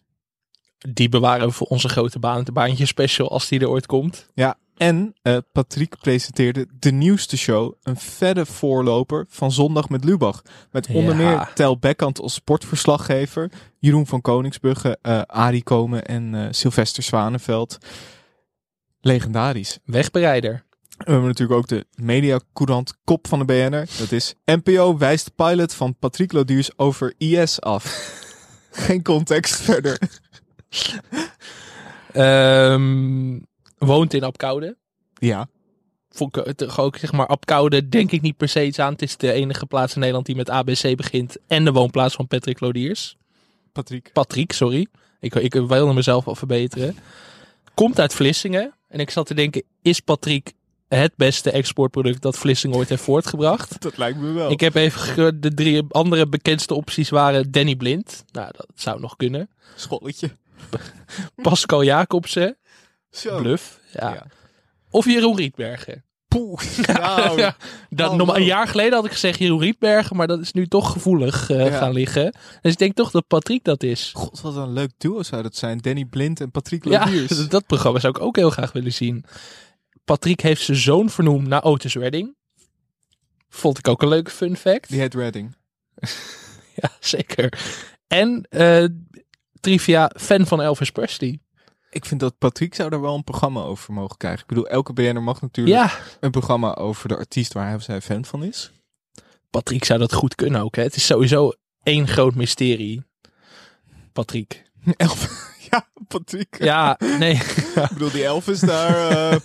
Die bewaren we voor onze grote baan, de baantje special, als die er ooit komt. Ja, en eh, Patrick presenteerde de nieuwste show. Een verre voorloper van Zondag met Lubach. Met onder Ja. meer Tel Bekkant als sportverslaggever. Jeroen van Koningsbrugge, eh Arie Komen en eh, Sylvester Zwanenveld. Legendarisch. Wegbereider. We hebben natuurlijk ook de mediacourant kop van de BNR. Dat is NPO wijst pilot van Patrick Lodiers over IS af. Geen context verder. Ehm, woont in Apkoude. Ja, Vond ik het ook, zeg maar, Apkoude denk ik niet per se iets aan. Het is de enige plaats in Nederland die met ABC begint. En de woonplaats van Patrick Lodiers. Patrick. Patrick, sorry. Ik, ik wilde mezelf al verbeteren. Komt uit Vlissingen. En ik zat te denken, is Patrick het beste exportproduct dat Vlissingen ooit heeft voortgebracht? Dat lijkt me wel. Ik heb even de drie andere bekendste opties waren Danny Blind. Nou, dat zou nog kunnen. Scholletje. Pascal Jacobsen. Zo. Bluff. Ja. Ja. Of Jeroen Rietbergen. Poeh. Nou, ja, dat, Oh, nog een jaar geleden had ik gezegd Jeroen Rietbergen, maar dat is nu toch gevoelig eh, Ja. gaan liggen. Dus ik denk toch dat Patrick dat is. God, wat een leuk duo zou dat zijn. Danny Blind en Patrick Ja, Lodiers. dat programma zou ik ook heel graag willen zien. Patrick heeft zijn zoon vernoemd naar Otis Redding. Vond ik ook een leuke fun fact. Die heet Redding. Ja, zeker. En eh, trivia, fan van Elvis Presley. Ik vind dat Patrick zou daar wel een programma over mogen krijgen. Ik bedoel, elke BN'er mag natuurlijk Ja, een programma over de artiest waar hij of zij fan van is. Patrick zou dat goed kunnen ook. Hè? Het is sowieso één groot mysterie. Patrick. Elf. Ja, Patrick. Ja, nee. Ik bedoel, die Elvis daar eh,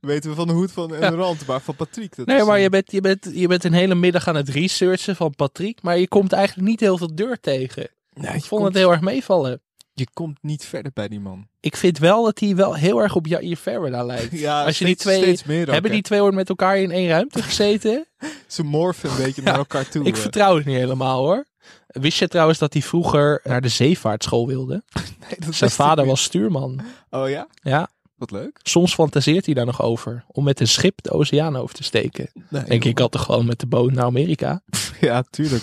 weten we van de hoed van en de rand. Maar van Patrick. Dat Nee, is maar een- je bent, je, bent, je bent een hele middag aan het researchen van Patrick. Maar je komt eigenlijk niet heel veel deur tegen. Nee, Ik vond komt, het heel erg meevallen. Je komt niet verder bij die man. Ik vind wel dat hij wel heel erg op Jair Verwer lijkt. Ja, Als je die steeds, twee, steeds meer ook, hebben hè. die twee ooit met elkaar in één ruimte gezeten? Ze morfen een beetje naar elkaar toe. Ik eh. vertrouw het niet helemaal hoor. Wist je trouwens dat hij vroeger naar de zeevaartschool wilde? Nee, dat Zijn vader was stuurman. Oh ja? Ja, Wat leuk. soms fantaseert hij daar nog over. Om met een schip de oceaan over te steken. Nee, Denk ik had toch gewoon met de boot naar Amerika. Ja, tuurlijk.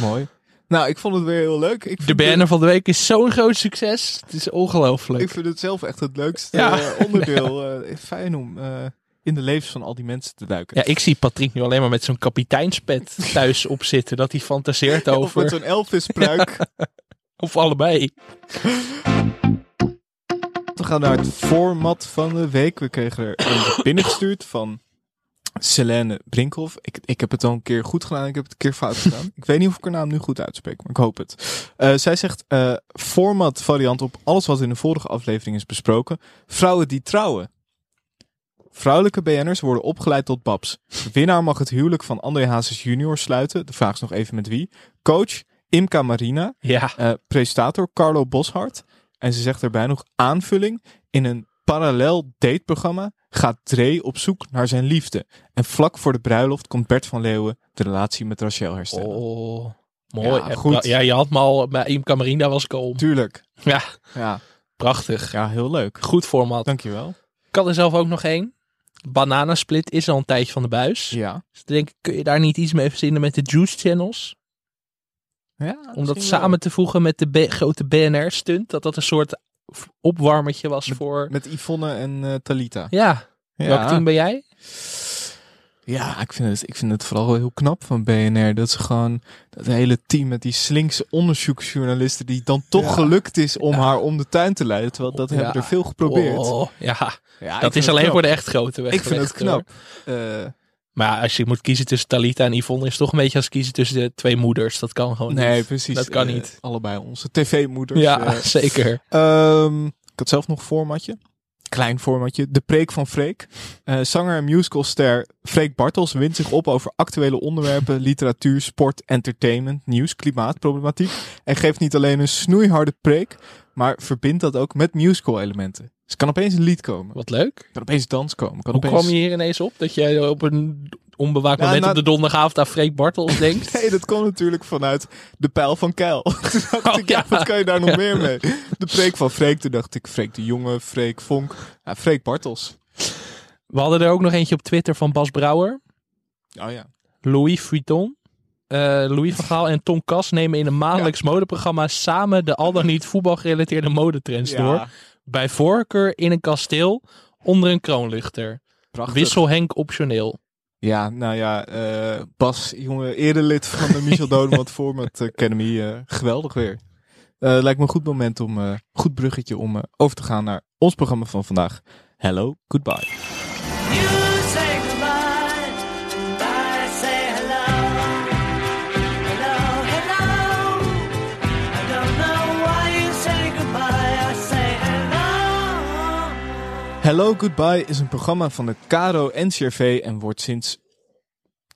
Mooi. Nou, ik vond het weer heel leuk. Ik De banner van de week is zo'n groot succes. Het is ongelooflijk. Ik vind het zelf echt het leukste Ja. eh, onderdeel. eh, fijn om eh, in de levens van al die mensen te duiken. Ja, ik zie Patrick nu alleen maar met zo'n kapiteinspet thuis opzitten. Dat hij fantaseert Of over. met zo'n Elvis-pruik. Of allebei. We gaan naar het format van de week. We kregen er eentje binnengestuurd van Selene Brinkhoff. Ik, ik heb het al een keer goed gedaan. Ik heb het een keer fout gedaan. Ik weet niet of ik haar naam nu goed uitspreek, maar ik hoop het. Eh, zij zegt eh, format variant op alles wat in de vorige aflevering is besproken. Vrouwen die trouwen. Vrouwelijke BN'ers worden opgeleid tot babs. Winnaar mag het huwelijk van André Hazes junior sluiten. De vraag is nog even met wie. Coach Imka Marina. Ja. Eh, presentator Carlo Boshart. En ze zegt erbij nog aanvulling. In een parallel dateprogramma gaat Dre op zoek naar zijn liefde. En vlak voor de bruiloft komt Bert van Leeuwen de relatie met Rachel herstellen. Oh, mooi. Ja, goed. Ja, je had me al bij Im Camarina was ik om. Tuurlijk. Ja, Ja, prachtig. ja, heel leuk. Goed format. Dankjewel. Ik had er zelf ook nog één. Bananasplit is al een tijdje van de buis. Ja. Dus ik denk, kun je daar niet iets mee verzinnen met de Juice Channels? ja Om dat wel. samen te voegen met de B- grote BNR-stunt. Dat dat een soort opwarmertje was voor... Met Yvonne en eh, Talita. Ja, welk team ben jij? Ja, ik vind, het, ik vind het vooral heel knap van BNR. Dat ze gewoon dat hele team met die slinkse onderzoeksjournalisten. die dan toch Ja. gelukt is om Ja. haar om de tuin te leiden. Terwijl dat Ja. hebben er veel geprobeerd. Oh, ja, Ja, dat is alleen knap. voor de echt grote weg. Ik vind het knap. Maar ja, als je moet kiezen tussen Talita en Yvonne, is het toch een beetje als kiezen tussen de twee moeders. Dat kan gewoon nee, niet. precies. Dat kan Eh, niet. allebei onze tv-moeders. Ja, eh. zeker. Ehm, Ik had zelf nog een formatje. Klein formatje. De preek van Freek. Eh, zanger en musicalster Freek Bartels wint zich op over actuele onderwerpen, literatuur, sport, entertainment, nieuws, klimaatproblematiek. En geeft niet alleen een snoeiharde preek, maar verbindt dat ook met musical elementen. Dus kan opeens een lied komen. Wat leuk. Kan opeens dans komen. Kan Hoe opeens... kwam je hier ineens op? Dat jij op een onbewaakt Ja, moment nou- op de donderdagavond aan Freek Bartels denkt? Nee, dat kwam natuurlijk vanuit de pijl van Keil. Toen dacht Oh, ik, ja, ja. wat kan je daar nog meer mee? De preek van Freek, toen dacht ik, Freek de Jonge, Freek Vonk. Ja, Freek Bartels. We hadden er ook nog eentje op Twitter van Bas Brouwer. Oh ja. Louis Vuitton. Eh, Louis van Gaal en Tom Kas nemen in een maandelijks modeprogramma samen de al dan niet voetbalgerelateerde modetrends door. Bij voorkeur in een kasteel onder een kroonluchter. prachtig. Wissel Henk optioneel. Ja, nou ja, eh, Bas, jongen, erelid van de Michel Dodemat Format Academy. eh, geweldig weer. Eh, lijkt me een goed moment om, eh goed bruggetje om eh, over te gaan naar ons programma van vandaag. Hello, goodbye, Hello Goodbye is een programma van de Caro NCRV en wordt sinds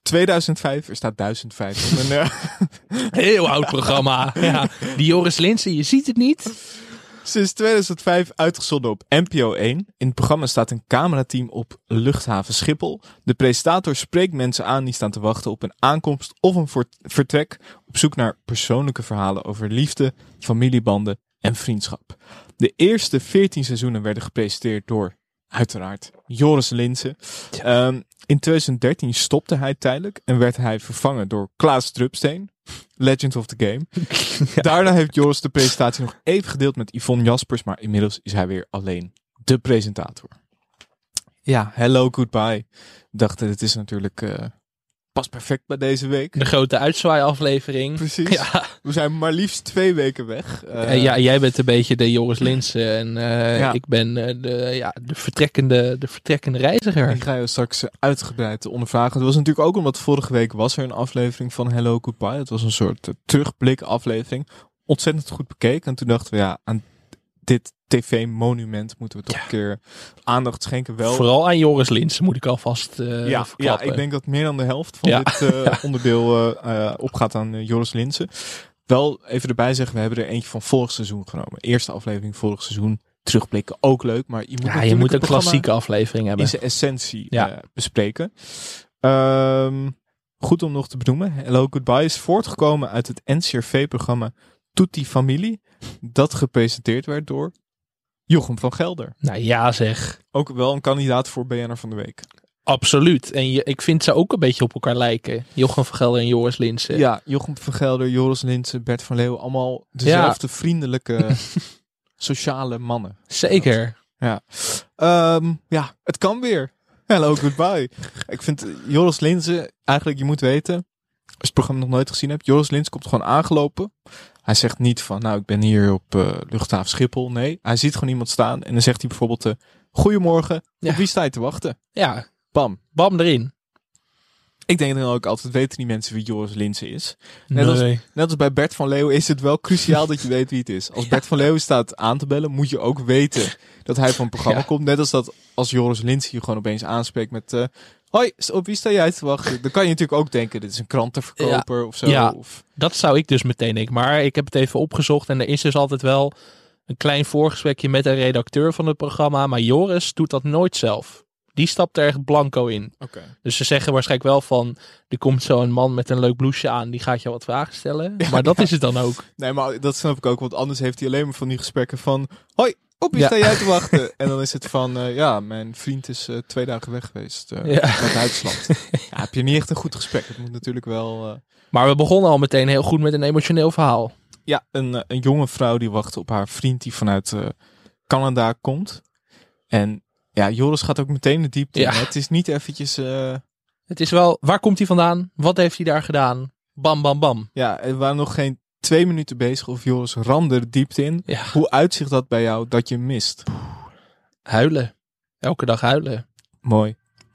2005, er staat 1005 op een, eh, Heel oud programma. ja. Die Joris Linsen, je ziet het niet. sinds 2005 uitgezonden op NPO 1. In het programma staat een camerateam op luchthaven Schiphol. De presentator spreekt mensen aan die staan te wachten op een aankomst of een vertrek op zoek naar persoonlijke verhalen over liefde, familiebanden en vriendschap. De eerste 14 seizoenen werden gepresenteerd door, uiteraard, Joris Linsen. Ehm, in 2013 stopte hij tijdelijk en werd hij vervangen door Klaas Drupsteen, Legend of the Game. Daarna heeft Joris de presentatie nog even gedeeld met Yvonne Jaspers, maar inmiddels is hij weer alleen de presentator. Ja, hello, goodbye. Dacht, het is natuurlijk eh pas perfect bij deze week. De grote uitzwaaiaflevering. Precies. Ja. We zijn maar liefst twee weken weg. Eh, Eh, ja, jij bent een beetje de Joris Linsen en eh, Ja. ik ben de, ja, de, vertrekkende, de vertrekkende reiziger. Ik ga je straks uitgebreid ondervragen. Het was natuurlijk ook omdat vorige week was er een aflevering van Hello Goodbye. Het was een soort terugblik aflevering. Ontzettend goed bekeken. En toen dachten we, ja, aan dit tv-monument moeten we toch Ja. een keer aandacht schenken. Wel, Vooral aan Joris Linsen moet ik alvast eh ja, ja, ik denk dat meer dan de helft van Ja. dit eh, onderdeel eh, opgaat aan Joris Linsen. Wel even erbij zeggen, we hebben er eentje van vorig seizoen genomen. Eerste aflevering vorig seizoen. Terugblikken ook leuk, maar je moet ja, je natuurlijk moet het een klassieke aflevering hebben. in zijn essentie Ja. bespreken. Ehm, goed om nog te benoemen. Hello Goodbye is voortgekomen uit het NCRV-programma Tutti Familie. Dat gepresenteerd werd door Jochem van Gelder. Nou ja zeg, Ook wel een kandidaat voor BNR van de Week. absoluut. En je, ik vind ze ook een beetje op elkaar lijken. Jochem van Gelder en Joris Linsen. Ja, Jochem van Gelder, Joris Linsen, Bert van Leeuwen. Allemaal dezelfde vriendelijke, sociale mannen. Zeker. Ja. Ehm, ja, het kan weer. Hello, goodbye. Ik vind eh, Joris Linzen, eigenlijk je moet weten, als je het programma nog nooit gezien hebt, Joris Linzen komt gewoon aangelopen. Hij zegt niet van, nou ik ben hier op eh, luchthaven Schiphol. Nee, hij ziet gewoon iemand staan en dan zegt hij bijvoorbeeld, eh, goedemorgen, Ja. op wie sta je te wachten? Ja, Bam. bam erin. Ik denk dan ook altijd weten die mensen wie Joris Linzen is. Net als-. Net als bij Bert van Leeuwen is het wel cruciaal dat je weet wie het is. Als Bert van Leeuwen staat aan te bellen, moet je ook weten dat hij van een programma komt. Net als dat als Joris Linsen je gewoon opeens aanspreekt met... eh, Hoi, op wie sta jij te wachten? Dan kan je natuurlijk ook denken, dit is een krantenverkoper of zo. Ja. Of, Dat zou ik dus meteen denken. Maar ik heb het even opgezocht en er is dus altijd wel een klein voorgesprekje met een redacteur van het programma. Maar Joris doet dat nooit zelf. Die stapt er echt blanco in. Dus ze zeggen waarschijnlijk wel van, er komt zo'n man met een leuk blouseje aan, die gaat je wat vragen stellen. maar dat is het dan ook. Nee, maar dat snap ik ook, want anders heeft hij alleen maar van die gesprekken van... Hoi, op wie Ja. sta jij te wachten? en dan is het van, eh, ja, mijn vriend is eh, twee dagen weg geweest Ja. met Duitsland. ja, heb je niet echt een goed gesprek. Het moet natuurlijk wel... Maar we begonnen al meteen heel goed met een emotioneel verhaal. Ja, een, een jonge vrouw die wacht op haar vriend die vanuit Canada komt. En ja, Joris gaat ook meteen de diepte Ja. in. Het is niet eventjes... eh, Het is wel, waar komt hij vandaan? Wat heeft hij daar gedaan? Bam, bam, bam. ja, er waren nog geen twee minuten bezig of Joris ramde de diepte in. Ja, Hoe uitzicht dat bij jou dat je mist? huilen. Elke dag huilen. Mooi.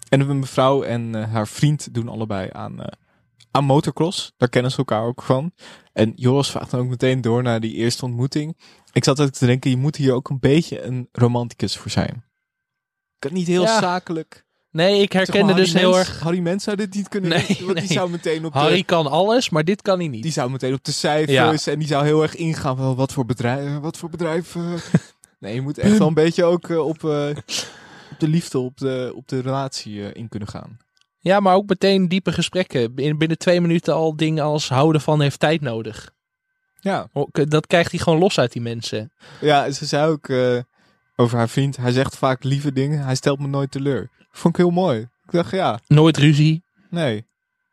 En een mevrouw en eh, haar vriend doen allebei aan, eh, aan motocross. Daar kennen ze elkaar ook van. En Joris vraagt dan ook meteen door naar die eerste ontmoeting. Ik zat ook te denken, je moet hier ook een beetje een romanticus voor zijn. Kan niet heel Ja. zakelijk. Nee, ik Zeg herkende maar, dus heel erg... Harry Mens zou dit niet kunnen Nee, want die nee. zou meteen op de... Harry kan alles, maar dit kan hij niet. Die zou meteen op de cijfers en die zou heel erg ingaan van wat voor bedrijf, wat voor bedrijf. eh. nee, je moet echt wel een beetje ook eh, op, eh, op de liefde, op de, op de relatie in kunnen gaan. Ja, maar ook meteen diepe gesprekken. In, binnen twee minuten al dingen als houden van heeft tijd nodig. Ja, Dat krijgt hij gewoon los uit die mensen. ja ze zei ook over haar vriend, hij zegt vaak lieve dingen, hij stelt me nooit teleur. Vond ik heel mooi. Ik dacht, ja, Nooit ruzie. nee.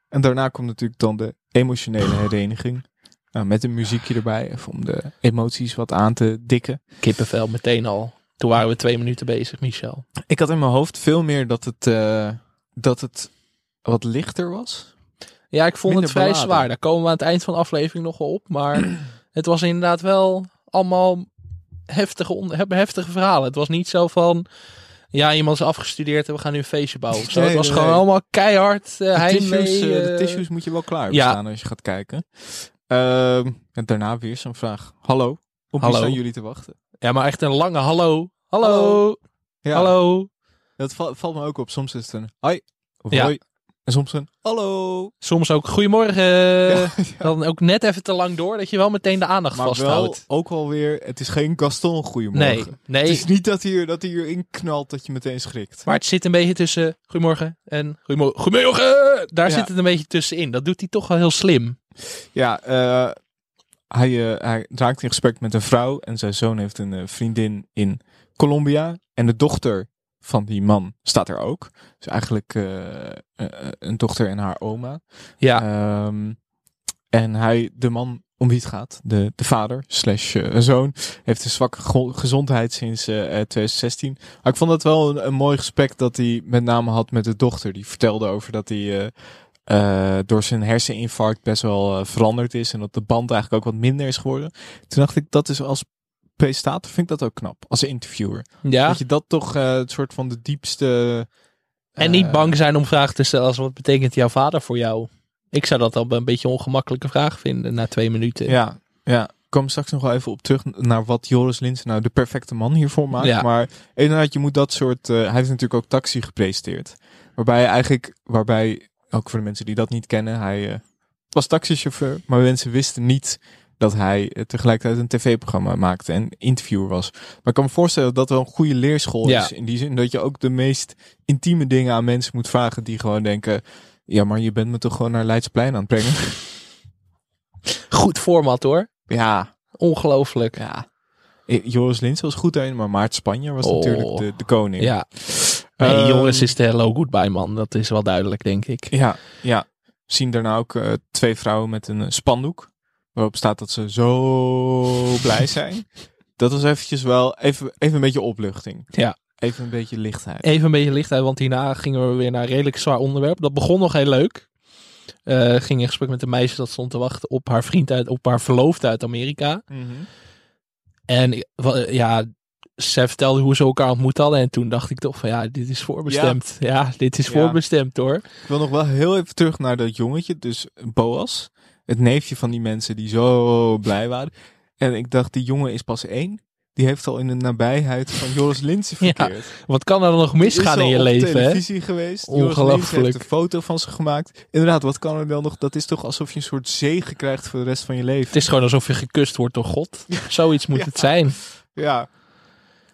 En daarna komt natuurlijk dan de emotionele hereniging. Nou, met een muziekje erbij, even om de emoties wat aan te dikken. Kippenvel meteen al. Toen waren we twee minuten bezig, Michel. Ik had in mijn hoofd veel meer dat het, eh, dat het wat lichter was. Ja, ik vond Minder het vrij beladen. zwaar. Daar komen we aan het eind van de aflevering nog wel op. Maar het was inderdaad wel allemaal heftige, on- he- heftige verhalen. Het was niet zo van... Ja, iemand is afgestudeerd en we gaan nu een feestje bouwen. Zo. Nee, het was nee, gewoon nee. allemaal keihard uh, De tissues, eh, de eh, tissues moet je wel klaar ja. staan als je gaat kijken. Ehm, en daarna weer zo'n vraag. Hallo, op wie Hallo. staan jullie te wachten? Ja, maar echt een lange hallo. Hallo. Hallo. Ja, Hallo. Dat val- valt me ook op. Soms is het een hoi of Ja. hoi. En soms een hallo. Soms ook goedemorgen. Ja, Dan ook net even te lang door dat je wel meteen de aandacht Maar wel vasthoudt. ook alweer, het is geen Gaston goeiemorgen. Nee, nee. Het is niet dat hij, er- dat hij erin knalt dat je meteen schrikt. Maar het zit een beetje tussen goedemorgen en goedemorgen. Goedemorgen! Daar Ja. zit het een beetje tussenin. Dat doet hij toch wel heel slim. Ja, eh, hij, eh, hij raakt in gesprek met een vrouw en zijn zoon heeft een eh, vriendin in Colombia. En de dochter van die man staat er ook. Dus eigenlijk eh, eh, een dochter en haar oma. Ja, Ehm, en hij, de man om wie het gaat, de, de vader slash eh, zoon, heeft een zwakke gezondheid sinds eh, 2016. Maar ik vond het wel een, een mooi gesprek dat hij met name had met de dochter. Die vertelde over dat hij door zijn herseninfarct best wel veranderd is. En dat de band eigenlijk ook wat minder is geworden. Toen dacht ik, dat is als presentator vind ik dat ook knap. Als interviewer. ja. Dat je dat toch eh, het soort van de diepste... En niet eh, bang zijn om vragen te stellen als wat betekent jouw vader voor jou? Ik zou dat al een beetje een ongemakkelijke vraag vinden na twee minuten. Ja, ja. Ik kom straks nog wel even op terug naar wat Joris Linsen nou de perfecte man hiervoor maakt. Ja. Maar inderdaad, je moet dat soort... eh, hij heeft natuurlijk ook Taxi gepresenteerd. Waarbij hij eigenlijk, waarbij, ook voor de mensen die dat niet kennen, hij was taxichauffeur. Maar mensen wisten niet dat hij eh, tegelijkertijd een tv-programma maakte en interviewer was. Maar ik kan me voorstellen dat dat wel een goede leerschool Ja. is. In die zin dat je ook de meest intieme dingen aan mensen moet vragen die gewoon denken... Ja, maar je bent me toch gewoon naar Leidsplein aan het brengen? Goed format hoor. ja, Ongelooflijk. Ja. Eh, Joris Lins was goed daarin, maar Maart Spanje was Oh. natuurlijk de, de koning. Ja. Nee, Ehm, jongens is de hello goodbye man. Dat is wel duidelijk denk ik. Ja, ja. We zien daarna ook eh, twee vrouwen met een spandoek. Waarop staat dat ze zo blij zijn. Dat was eventjes wel even, even een beetje opluchting. Ja. Even een beetje lichtheid. Even een beetje lichtheid, want hierna gingen we weer naar een redelijk zwaar onderwerp. Dat begon nog heel leuk. Eh, ging in gesprek met een meisje dat stond te wachten op haar vriend uit, op haar verloofde uit Amerika. Mhm. En ja, zij vertelde hoe ze elkaar ontmoet hadden. En toen dacht ik toch van ja, dit is voorbestemd. Ja, dit is Ja. voorbestemd hoor. Ik wil nog wel heel even terug naar dat jongetje, dus Boas. Het neefje van die mensen die zo blij waren. En ik dacht, die jongen is pas één. Die heeft al in de nabijheid van Joris Linsen Ja, verkeerd. Wat kan er dan nog misgaan is in je leven hè? televisie geweest. Joris Ongelooflijk. Linsen heeft een foto van ze gemaakt. Inderdaad, wat kan er dan nog? Dat is toch alsof je een soort zegen krijgt voor de rest van je leven. Het is gewoon alsof je gekust wordt door God. Zoiets moet Ja. het zijn. Ja.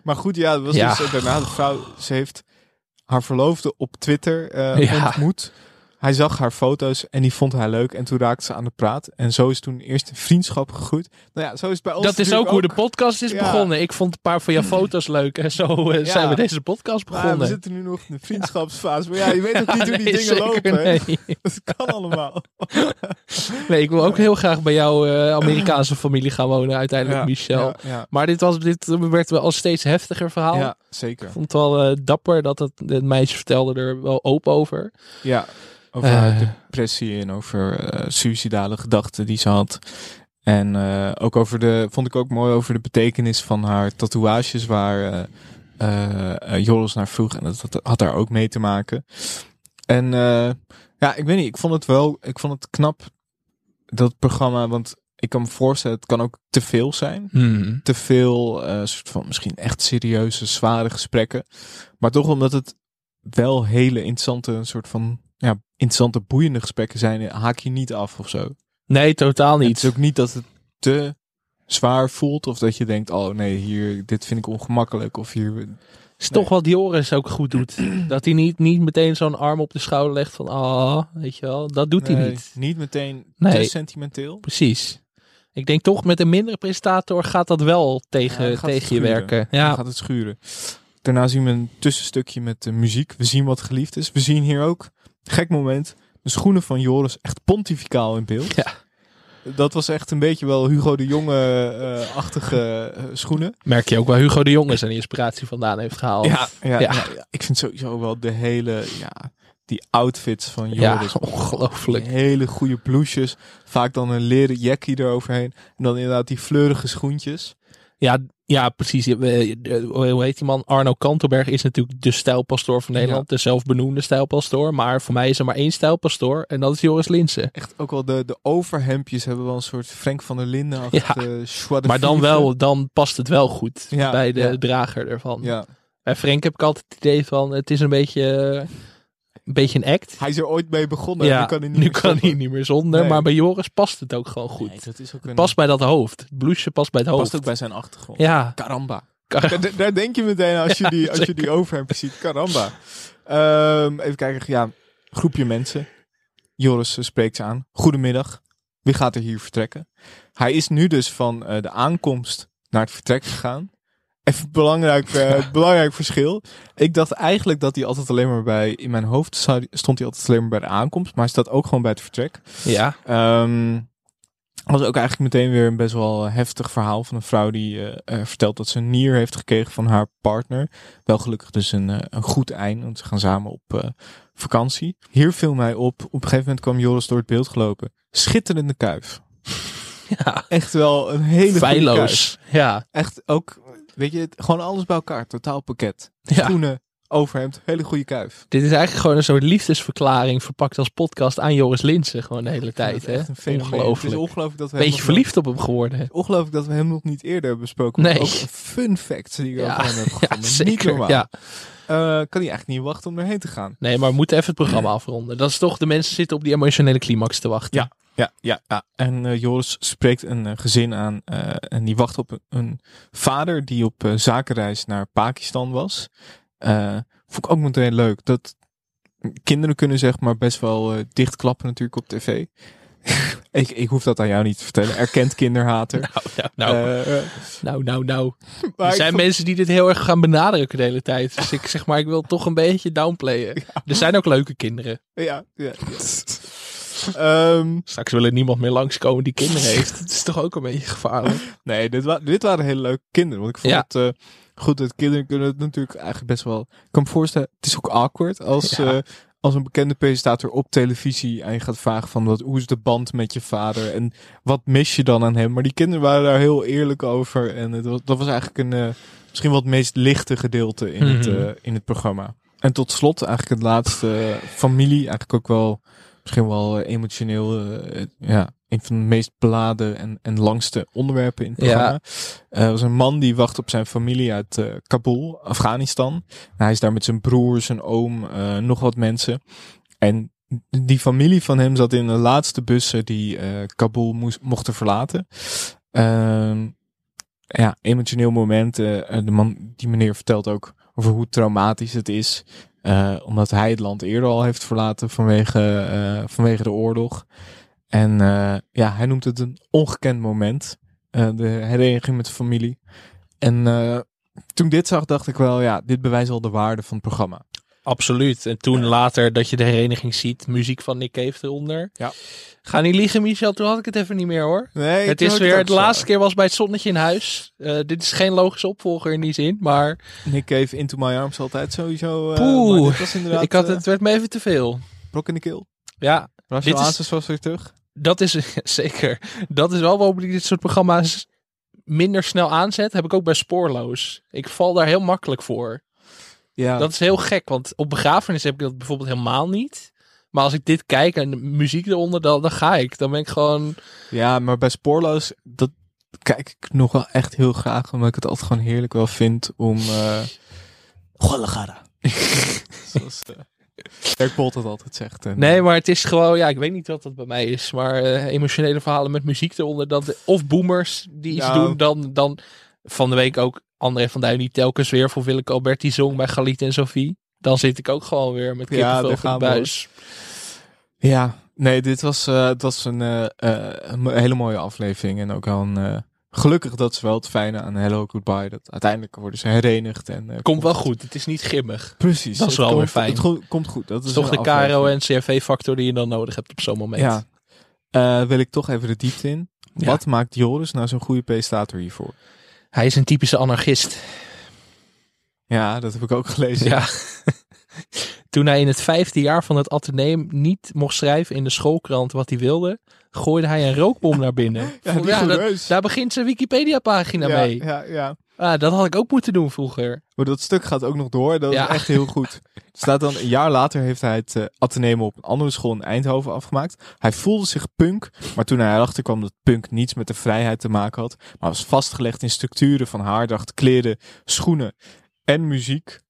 Maar goed, ja, dat was Ja. dus eh, daarna de vrouw. Ze heeft haar verloofde op Twitter Ja. ontmoet. Hij zag haar foto's en die vond hij leuk. En toen raakte ze aan de praat. En zo is toen eerst een vriendschap gegroeid. Nou ja, zo is het bij ons Dat is ook hoe de podcast is Ja. begonnen. Ik vond een paar van jouw foto's leuk. En zo eh, Ja. zijn we deze podcast Maar begonnen. we zitten nu nog in de vriendschapsfase. Maar ja, je weet ook niet hoe die Nee, dingen lopen. Nee. Dat kan allemaal. nee, ik wil ook heel graag bij jouw eh, Amerikaanse familie gaan wonen uiteindelijk, Michel. Maar dit, was, dit werd wel een steeds heftiger verhaal. ja, zeker. Ik vond het wel eh, dapper dat het, het meisje vertelde er wel open over. Ja, over Eh. haar depressie en over eh suïcidale gedachten die ze had. En eh, ook over de, vond ik ook mooi over de betekenis van haar tatoeages waar Joris naar vroeg. En dat, dat had daar ook mee te maken. En ja, ik weet niet, ik vond het wel, ik vond het knap dat programma, want ik kan me voorstellen, het kan ook te veel zijn. Hmm. Te veel, eh, soort van misschien echt serieuze, zware gesprekken. Maar toch omdat het wel hele interessante, een soort van, interessante, boeiende gesprekken zijn, haak je niet af of zo. Nee, totaal En Het niet. is ook niet dat het te zwaar voelt of dat je denkt, oh nee, hier, dit vind ik ongemakkelijk of hier... is toch wat Joris ook goed doet. Dat hij niet, niet meteen zo'n arm op de schouder legt van, ah, weet je wel. Dat doet hij niet. Niet meteen Nee. te sentimenteel. Precies. Ik denk toch met een mindere presentator gaat dat wel tegen, Ja, dan tegen je werken. Dan Ja, gaat het schuren. Daarna zien we een tussenstukje met de muziek. We zien wat geliefd is. We zien hier ook, gek moment, de schoenen van Joris echt pontificaal in beeld. Ja. Dat was echt een beetje wel Hugo de Jonge-achtige eh, schoenen. merk je ook waar Hugo de Jonge zijn inspiratie vandaan heeft gehaald. Ja, ja, Ja. ja. ja. ik vind sowieso wel de hele, ja, die outfits van Ja, Joris. ongelooflijk. Hele goede blouses. Vaak dan een leren jackie eroverheen. En dan inderdaad die fleurige schoentjes. Ja, ja, precies. Eh, eh, Hoe heet die man? Arno Kantelberg is natuurlijk de stijlpastoor van Nederland. De zelfbenoemde stijlpastoor. Maar voor mij is er maar één stijlpastoor. En dat is Joris Linsen. Echt ook wel de, de overhemdjes hebben wel een soort Frank van der Linden Ja. de Maar dan wel, dan past het wel goed Ja, bij de ja. drager ervan. Ja. Bij Frank heb ik altijd het idee van, het is een beetje, eh, een beetje een act. Hij is er ooit mee begonnen. en ja, nu kan hij niet nu meer kan hij niet meer zonder. Nee. Maar bij Joris past het ook gewoon goed. Nee, dat is ook een, Past bij dat hoofd. Het blouseje past bij het hoofd. past ook bij zijn achtergrond. Ja, Caramba. Daar, daar denk je meteen als je Ja, die, als je die overhemdjes ziet. Caramba. Ehm, even kijken. Ja, groepje mensen. Joris eh, spreekt ze aan. Goedemiddag. Wie gaat er hier vertrekken? Hij is nu dus van eh, de aankomst naar het vertrek gegaan. Even belangrijk, eh, belangrijk verschil. Ik dacht eigenlijk dat hij altijd alleen maar bij... In mijn hoofd stond hij altijd alleen maar bij de aankomst. Maar hij staat ook gewoon bij het vertrek. ja. Ehm was ook eigenlijk meteen weer een best wel heftig verhaal van een vrouw die eh, eh, vertelt dat ze een nier heeft gekregen van haar partner. Wel gelukkig dus een, een goed eind, want ze gaan samen op vakantie. Hier viel mij op, op een gegeven moment kwam Joris door het beeld gelopen. Schitterende kuif. ja. Echt wel een hele. Feilloos. Ja. Echt ook, weet je, gewoon alles bij elkaar. Totaal pakket. ja. Schoenen, overhemd, hele goede kuif. Dit is eigenlijk gewoon een soort liefdesverklaring verpakt als podcast aan Joris Linsen. Gewoon de hele tijd. Hè? fenomeen. Het is Ongelooflijk. ongelooflijk dat we Beetje nog verliefd op hem geworden. Ongelooflijk dat we hem nog niet eerder hebben besproken. Nee. Ook fun fact die ik Ja, over hem heb Ja, gevonden. Niet zeker. normaal. Ja. Eh, kan hij eigenlijk niet wachten om erheen te gaan. Nee, maar we moeten even het programma afronden. Dat is toch, de mensen zitten op die emotionele climax te wachten. Ja. Ja, ja, ja. En eh, Joris spreekt een eh, gezin aan en die wacht op een, een vader die op zakenreis naar Pakistan was. Vond ik ook meteen leuk. Dat kinderen kunnen zeg maar best wel dichtklappen natuurlijk op tv. ik, ik hoef dat aan jou niet te vertellen. Erkend kinderhater. Nou, nou, nou, Eh, eh, nou, nou, nou. maar Er ik zijn vond- mensen die dit heel erg gaan benadrukken de hele tijd. Dus ik zeg maar, ik wil toch een beetje downplayen. Er zijn ook leuke kinderen. Ja, ja. Ehm, Straks wil er niemand meer langskomen die kinderen heeft. Het is toch ook een beetje gevaarlijk. Nee, dit, wa dit waren hele leuke kinderen. Want ik vond Ja. het eh, goed dat kinderen kunnen het natuurlijk eigenlijk best wel... Ik kan me voorstellen, het is ook awkward als, Ja. Als een bekende presentator op televisie en je gaat vragen van wat, hoe is de band met je vader en wat mis je dan aan hem. Maar die kinderen waren daar heel eerlijk over en het was, dat was eigenlijk een eh, misschien wel het meest lichte gedeelte in, het, Mhm. eh, in het programma. En tot slot eigenlijk het laatste, eh, familie, eigenlijk ook wel misschien wel emotioneel, ja, een van de meest beladen en, en langste onderwerpen in het Ja. programma. Eh, Er was een man die wacht op zijn familie uit eh, Kabul, Afghanistan. Hij is daar met zijn broer, zijn oom, eh, nog wat mensen. En die familie van hem zat in de laatste bussen die eh, Kabul moest, mochten verlaten. Ehm, ja, emotioneel moment. eh, eh, de man, die meneer vertelt ook over hoe traumatisch het is. eh, omdat hij het land eerder al heeft verlaten vanwege, eh, vanwege de oorlog. En eh, ja, hij noemt het een ongekend moment. eh, de hereniging met de familie. En eh, toen ik dit zag, dacht ik wel, ja, dit bewijst al de waarde van het programma. Absoluut. En toen later dat je de hereniging ziet, muziek van Nick Cave eronder. Ja. Ga niet liegen, Michel. Toen had ik het even niet meer hoor. Nee, het is weer, de laatste keer was bij het zonnetje in huis. Dit is geen logische opvolger in die zin, maar Nick Cave, Into My Arms altijd sowieso. eh, Poeh, was inderdaad, ik had, het werd me even te veel. brok in de keel. Ja, Rachel Dit is- was weer terug. Dat is zeker. Dat is wel waarom ik dit soort programma's minder snel aanzet. Heb ik ook bij Spoorloos. Ik val daar heel makkelijk voor. Ja, Dat is heel gek, want op begrafenis heb ik dat bijvoorbeeld helemaal niet. Maar als ik dit kijk en de muziek eronder, dan, dan ga ik. Dan ben ik gewoon... Ja, maar bij Spoorloos, dat kijk ik nog wel echt heel graag. Omdat ik het altijd gewoon heerlijk wel vind om... eh Guadalajara. zoals uh, Dirk Bolt het altijd zegt. En, Nee, maar het is gewoon... Ja, ik weet niet wat dat bij mij is. Maar eh, emotionele verhalen met muziek eronder. Dat, of boomers die iets Ja. doen. Dan, dan van de week ook André van Duin die telkens weer voor Willeke Alberti zong bij Galit en Sophie. Dan zit ik ook gewoon weer met Ja, kippenvel voor de buis. Ja, nee, dit was, eh, het was een, eh, eh, een hele mooie aflevering. En ook wel een... gelukkig dat is wel het fijne aan Hello Goodbye. Dat uiteindelijk worden ze herenigd. En, eh, Komt wel goed. Het is niet grimmig. Precies. Dat is wel weer fijn. Het go- komt goed. Dat is toch de. KRO en CRV-factor die je dan nodig hebt op zo'n moment. Ja. Eh, wil ik toch even de diepte in. Ja. Wat maakt Joris nou zo'n goede presentator hiervoor? Hij is een typische anarchist. Ja, dat heb ik ook gelezen. Ja. Toen hij in het vijfde jaar van het ateneum niet mocht schrijven in de schoolkrant wat hij wilde, gooide hij een rookbom naar binnen. Ja, dat- daar begint zijn Wikipedia-pagina ja, mee. ja, ja. Ah, dat had ik ook moeten doen vroeger. Maar dat stuk gaat ook nog door. Dat Ja. is echt heel goed. Staat dan een jaar later heeft hij het ateneum op een andere school in Eindhoven afgemaakt. Hij voelde zich punk, maar toen hij erachter kwam dat punk niets met de vrijheid te maken had, maar was vastgelegd in structuren van haardracht, kleren, schoenen en muziek.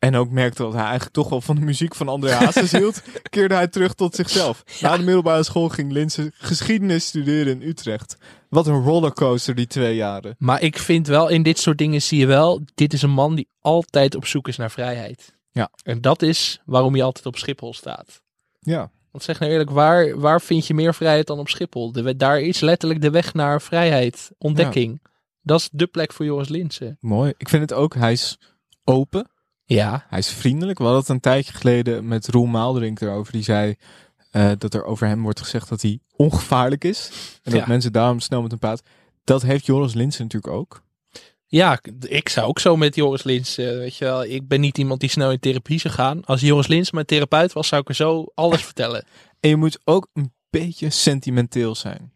En ook merkte dat hij eigenlijk toch wel van de muziek van André Hazes hield, keerde hij terug tot zichzelf. Na de middelbare school ging Linse geschiedenis studeren in Utrecht. Wat een rollercoaster die twee jaren. Maar ik vind wel, in dit soort dingen zie je wel, dit is een man die altijd op zoek is naar vrijheid. Ja. En dat is waarom hij altijd op Schiphol staat. Ja, Want zeg nou eerlijk, waar, waar vind je meer vrijheid dan op Schiphol? De, daar is letterlijk de weg naar vrijheid, ontdekking. Dat is de plek voor Joris Linsen. mooi. Ik vind het ook, hij is open. Ja, Hij is vriendelijk. We hadden het een tijdje geleden met Roel Maalderink erover. Die zei eh, dat er over hem wordt gezegd dat hij ongevaarlijk is. En dat Ja. mensen daarom snel met hem praten. Dat heeft Joris Linsen natuurlijk ook. Ja, ik- zou ook zo met Joris Lins, eh, weet je wel, ik ben niet iemand die snel in therapie zou gaan. Als Joris Lins mijn therapeut was, zou ik er zo alles vertellen. En je moet ook een beetje sentimenteel zijn.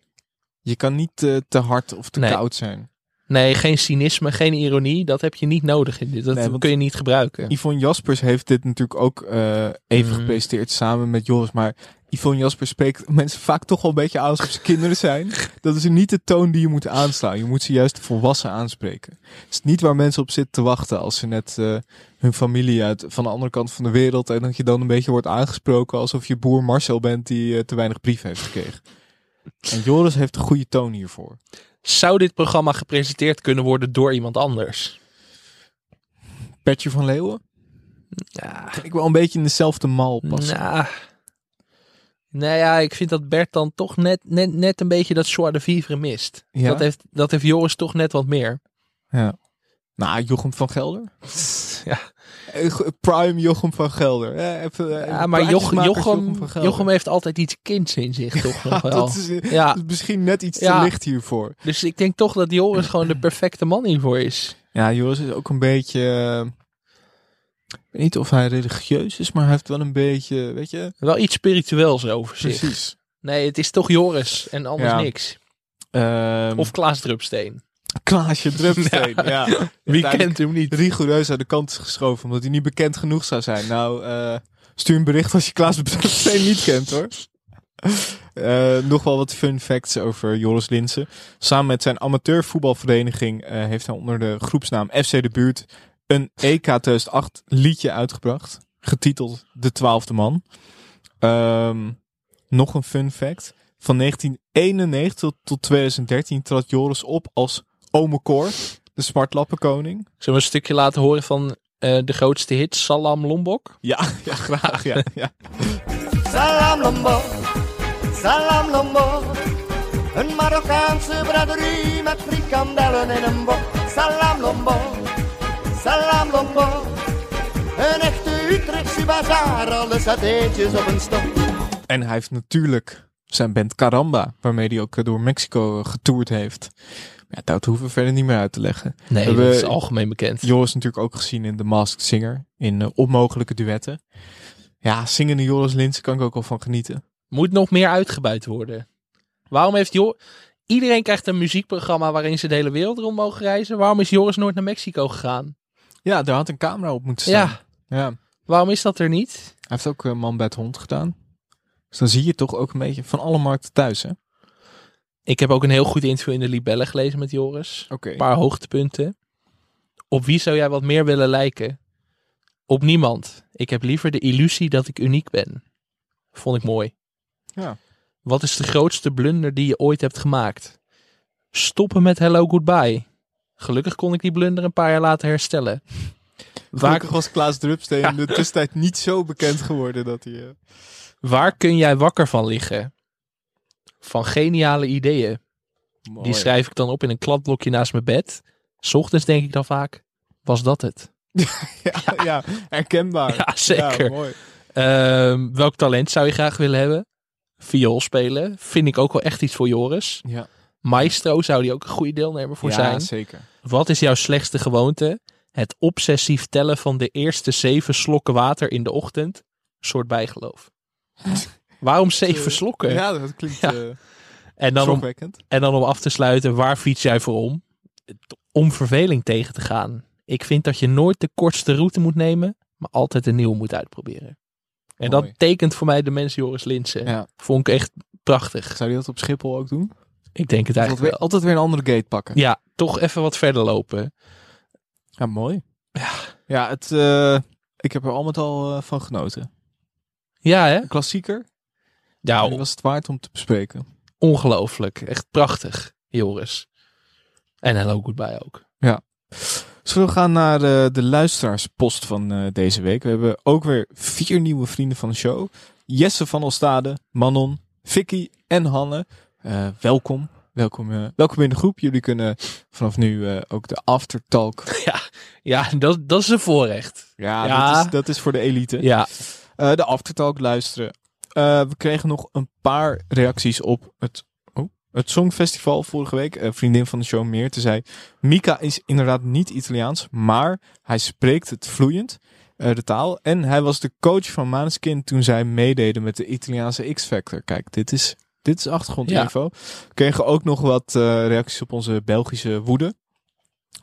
Je kan niet eh, te hard of te Nee. koud zijn. Nee, geen cynisme, geen ironie, dat heb je niet nodig in dit. Dat Nee, kun je niet gebruiken. Yvonne Jaspers heeft dit natuurlijk ook eh, even gepresenteerd samen met Joris. Maar Yvonne Jaspers spreekt mensen vaak toch wel een beetje aan alsof ze kinderen zijn. Dat is niet de toon die je moet aanslaan. Je moet ze juist volwassen aanspreken. Het is niet waar mensen op zitten te wachten als ze net eh, hun familie uit van de andere kant van de wereld. En dat je dan een beetje wordt aangesproken alsof je boer Marcel bent die eh, te weinig brief heeft gekregen. En Joris heeft een goede toon hiervoor. Zou dit programma gepresenteerd kunnen worden door iemand anders? Bertje van Leeuwen? Ja, Ik wel een beetje in dezelfde mal passen. nou, nou ja, ik vind dat Bert dan toch net, net, net een beetje dat joie de vivre mist. Ja? Dat, heeft, dat heeft Joris toch net wat meer. Ja. Nou, Jochem van Gelder? Ja. Eh, Prime Jochem van Gelder. Even, Ja, maar Jochem, plaatjesmakers Jochem, van Gelder. Jochem heeft altijd iets kinds in zich, toch nog wel. dat, is, Ja. dat is misschien net iets te licht hiervoor. Dus ik denk toch dat Joris gewoon de perfecte man hiervoor is. Ja, Joris is ook een beetje... eh, ik weet niet of hij religieus is, maar hij heeft wel een beetje, weet je... Wel iets spiritueels over zich. Precies. Nee, het is toch Joris en anders niks. Ehm Of Klaas Drupsteen. Klaasje Drupsteen, ja. Wie kent hem niet? rigoureus aan de kant is geschoven, omdat hij niet bekend genoeg zou zijn. Nou, eh, stuur een bericht als je Klaas Drupsteen niet kent, hoor. Eh, nog wel wat fun facts over Joris Linsen. Samen met zijn amateurvoetbalvereniging eh, heeft hij onder de groepsnaam FC de Buurt een EK 2008 liedje uitgebracht. Getiteld De Twaalfde Man. Ehm, nog een fun fact. Van 1991 tot, tot 2013 trad Joris op als Ome Cor, de smartlappenkoning. Zullen we een stukje laten horen van eh, de grootste hit, Salam Lombok? Ja, ja graag. Ja, ja. Salam Lombok, salam Lombok. Een Marokkaanse braderie met frikandellen in een bok. Salam Lombok, salam Lombok. Een echte Utrechtse bazaar, alle satéetjes op een stok. En hij heeft natuurlijk zijn band Caramba, waarmee hij ook door Mexico eh, getoerd heeft. Ja, dat hoeven we verder niet meer uit te leggen. Nee, Hebben- dat is algemeen bekend. Joris natuurlijk ook gezien in The Masked Singer, in eh, onmogelijke duetten. Ja, zingende Joris Linsen kan ik ook wel van genieten. Moet nog meer uitgebuit worden. Waarom heeft Joris... Iedereen krijgt een muziekprogramma waarin ze de hele wereld rond mogen reizen. Waarom is Joris nooit naar Mexico gegaan? Ja, daar had een camera op moeten staan. Ja, Ja. Hij waarom is dat er niet? heeft ook eh, Man bij het Hond gedaan. Dus dan zie je toch ook een beetje van alle markten thuis, hè? Ik heb ook een heel goed interview in de Libelle gelezen met Joris. Oké. Een paar hoogtepunten. Op wie zou jij wat meer willen lijken? Op niemand. Ik heb liever de illusie dat ik uniek ben. Vond ik mooi. Ja. Wat is de grootste blunder die je ooit hebt gemaakt? Stoppen met hello goodbye. Gelukkig kon ik die blunder een paar jaar later herstellen. Waar, Gelukkig was Klaas Drupsteen in de tussentijd niet zo bekend geworden dat hij... eh, waar kun jij wakker van liggen? Van geniale ideeën. mooi. Die schrijf ik dan op in een kladblokje naast mijn bed. 's ochtends denk ik dan vaak, was dat het? Ja, ja, herkenbaar. Ja, zeker. Ja, mooi. Ehm, welk talent zou je graag willen hebben? Viool spelen. Vind ik ook wel echt iets voor Joris. Ja, Maestro zou die ook een goede deelnemer voor ja zijn. zeker. Wat is jouw slechtste gewoonte? Het obsessief tellen van de eerste zeven slokken water in de ochtend. Soort bijgeloof. Waarom zeven slokken? Ja, dat klinkt Ja. eh en, dan om, en dan om af te sluiten, waar fiets jij voor om? Om verveling tegen te gaan. Ik vind dat je nooit de kortste route moet nemen, maar altijd een nieuwe moet uitproberen. En Mooi. dat tekent voor mij de mens Joris Linsen. Ja. Vond ik echt prachtig. Zou hij dat op Schiphol ook doen? Ik denk het eigenlijk weer, altijd weer een andere gate pakken. Ja, toch even wat verder lopen. Ja, mooi. Ja, ja het, eh, ik heb er al met al eh, van genoten. Ja, hè? Een klassieker. Ja, was het waard om te bespreken. ongelooflijk. Echt prachtig, Joris. En hello goodbye ook. Zullen we gaan naar eh, de luisteraarspost van eh, deze week? We hebben ook weer vier nieuwe vrienden van de show. Jesse van Olstade, Manon, Vicky en Hanne. Eh, welkom. Welkom, welkom in de groep. Jullie kunnen vanaf nu ook de aftertalk. Ja, dat, dat is een voorrecht. Ja, Ja. Dat, is, dat is voor de elite. Ja, de aftertalk luisteren. Eh, we kregen nog een paar reacties op het, oh, het Songfestival vorige week. Een vriendin van de show Meerte zei... Mika is inderdaad niet Italiaans, maar hij spreekt het vloeiend, eh, de taal. En hij was de coach van Maneskin toen zij meededen met de Italiaanse X-Factor. Kijk, dit is, dit is achtergrondinfo. We kregen ook nog wat eh, reacties op onze Belgische woede.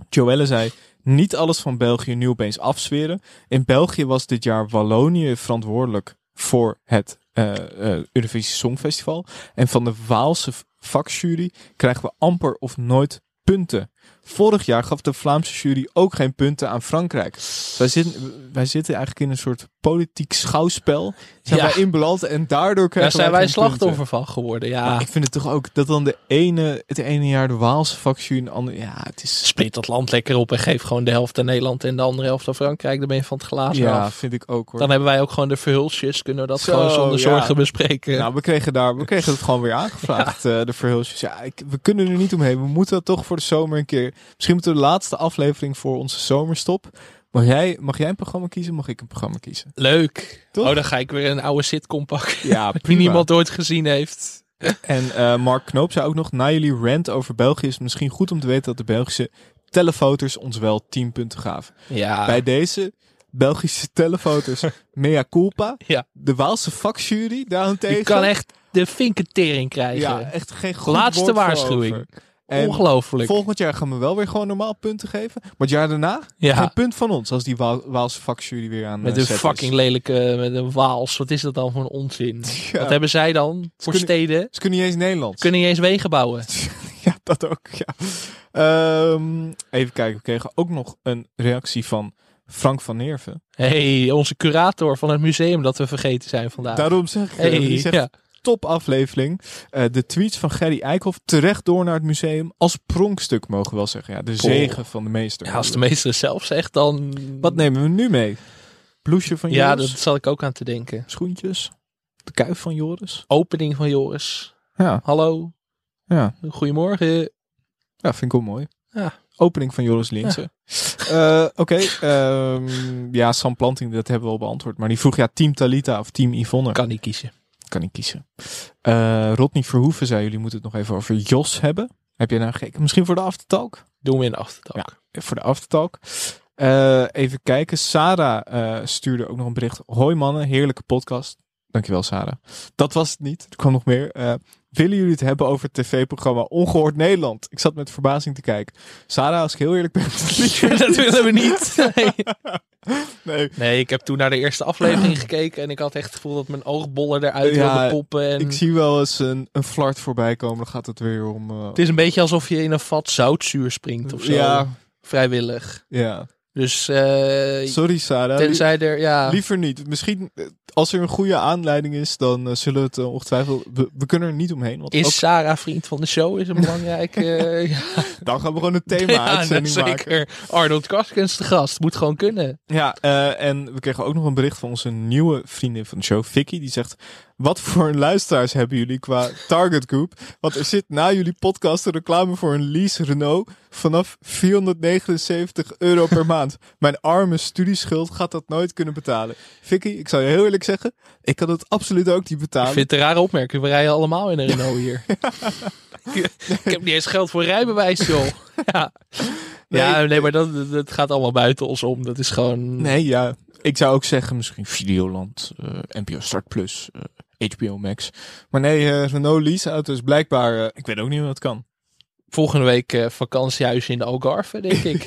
Joelle zei... Niet alles van België nu opeens afzweren. In België was dit jaar Wallonië verantwoordelijk voor het eh, Eurovisie Songfestival. En van de Waalse vakjury krijgen we amper of nooit punten. Vorig jaar gaf de Vlaamse jury ook geen punten aan Frankrijk. Wij zitten, wij zitten eigenlijk in een soort politiek schouwspel. Zijn Ja. wij inbeland en daardoor daar krijgen zijn wij slachtoffer van geworden. Ja, Maar ik vind het toch ook dat dan de ene, het ene jaar de Waalse vakjury en de andere... Ja, het is... split dat land lekker op en geef gewoon de helft aan Nederland en de andere helft aan Frankrijk. Dan ben je van het glazen Ja, af. vind ik ook hoor. Dan hebben wij ook gewoon de verhulsjes. Kunnen we dat Zo, gewoon zonder ja. zorgen bespreken. Nou, we kregen daar, we kregen het gewoon weer aangevraagd, eh, de verhulsjes. Ja, ik, we kunnen er niet omheen. We moeten dat toch voor de zomer een keer. Misschien moeten we de laatste aflevering voor onze zomerstop. Mag jij, mag jij een programma kiezen? Mag ik een programma kiezen? Leuk. Toch? Oh, dan ga ik weer een oude sitcom pakken. Ja, Die niemand ooit gezien heeft. En eh, Mark Knoop zei ook nog, na jullie rant over België is het misschien goed om te weten dat de Belgische telefoters ons wel 10 punten gaven. Ja. Bij deze Belgische telefoters, mea culpa. Ja. De Waalse vakjury daarentegen. Je kan echt de vinkentering krijgen. Ja, echt geen goed Laatste waarschuwing. over. En Ongelooflijk. Volgend jaar gaan we wel weer gewoon normaal punten geven. Maar het jaar daarna Ja. geen punt van ons als die Waal, Waalse vakjury weer aan Met eh, een zet fucking is. lelijke, met een waals. Wat is dat dan voor een onzin? Ja. Wat hebben zij dan voor kunnen- steden? Ze kunnen niet eens Nederlands. Kunnen niet eens wegen bouwen. Ja, dat ook. Ja. Ehm, even kijken, we kregen ook nog een reactie van Frank van Neerven. hey, onze curator van het museum dat we vergeten zijn vandaag. Daarom zeg ik, hey, die zegt ja. Top aflevering. Eh, de tweets van Gerry Eikhoff terecht door naar het museum als pronkstuk mogen we wel zeggen. Ja, de zegen van de meester. Ja, als de meester zelf zegt, dan... Wat nemen we nu mee? Blouseje van Ja, Joris? dat zal ik ook aan te denken. Schoentjes? De kuif van Joris? Opening van Joris. Ja, Hallo, ja. goedemorgen. Ja, vind ik wel mooi. Ja. Opening van Joris Linsen. Eh, Oké, ehm, ja, Sam Planting, dat hebben we al beantwoord. Maar die vroeg, ja, Team Talita of Team Yvonne? Kan niet kiezen. Kan ik kiezen. Eh Rodney Verhoeven zei, jullie moeten het nog even over Jos hebben. Heb jij nou gekeken? Misschien voor de aftertalk? Doen we in de aftertalk. Voor de aftertalk. Eh, even kijken. Sarah eh, stuurde ook nog een bericht. Hoi mannen, heerlijke podcast. Dankjewel Sarah. Dat was het niet. Er kwam nog meer. Willen jullie het hebben over het tv-programma Ongehoord Nederland? Ik zat met verbazing te kijken. Sarah, als ik heel eerlijk ben, dat willen we niet. Nee. nee. nee, ik heb toen naar de eerste aflevering gekeken en ik had echt het gevoel dat mijn oogbollen eruit Ja, wilden poppen. En Ik zie wel eens een, een flart voorbij komen. Dan gaat het weer om... eh, Het is een beetje alsof je in een vat zoutzuur springt of zo. Ja, Vrijwillig. ja. Dus eh, Sorry Sarah. tenzij er, ja... Liever niet. Misschien, eh, als er een goede aanleiding is, dan eh, zullen we het ongetwijfeld... We, we kunnen er niet omheen. Want Is ook- Sarah vriend van de show? Is een belangrijke... eh, ja, dan gaan we gewoon een thema-uitzending nou, maken. zeker. Arnold Karskens de gast. Moet gewoon kunnen. Ja, eh, en we kregen ook nog een bericht van onze nieuwe vriendin van de show, Vicky. Die zegt, wat voor luisteraars hebben jullie qua target group? Want er zit na jullie podcast een reclame voor een lease Renault vanaf 479 euro per maand. Mijn arme studieschuld gaat dat nooit kunnen betalen. Vicky, ik zal je heel eerlijk zeggen, ik kan het absoluut ook niet Ik betalen. vind het een rare opmerking. We rijden allemaal in een Renault hier. ik heb niet eens geld voor een rijbewijs, joh. ja. ja, nee, maar dat, dat gaat allemaal buiten ons om. Dat is gewoon... Nee, ja. Ik zou ook zeggen misschien Videoland, eh NPO Start Plus, eh, HBO Max. Maar nee, eh, Renault leaseauto is blijkbaar... eh, ik weet ook niet hoe dat kan. Volgende week eh, vakantiehuis in de Algarve, denk ik.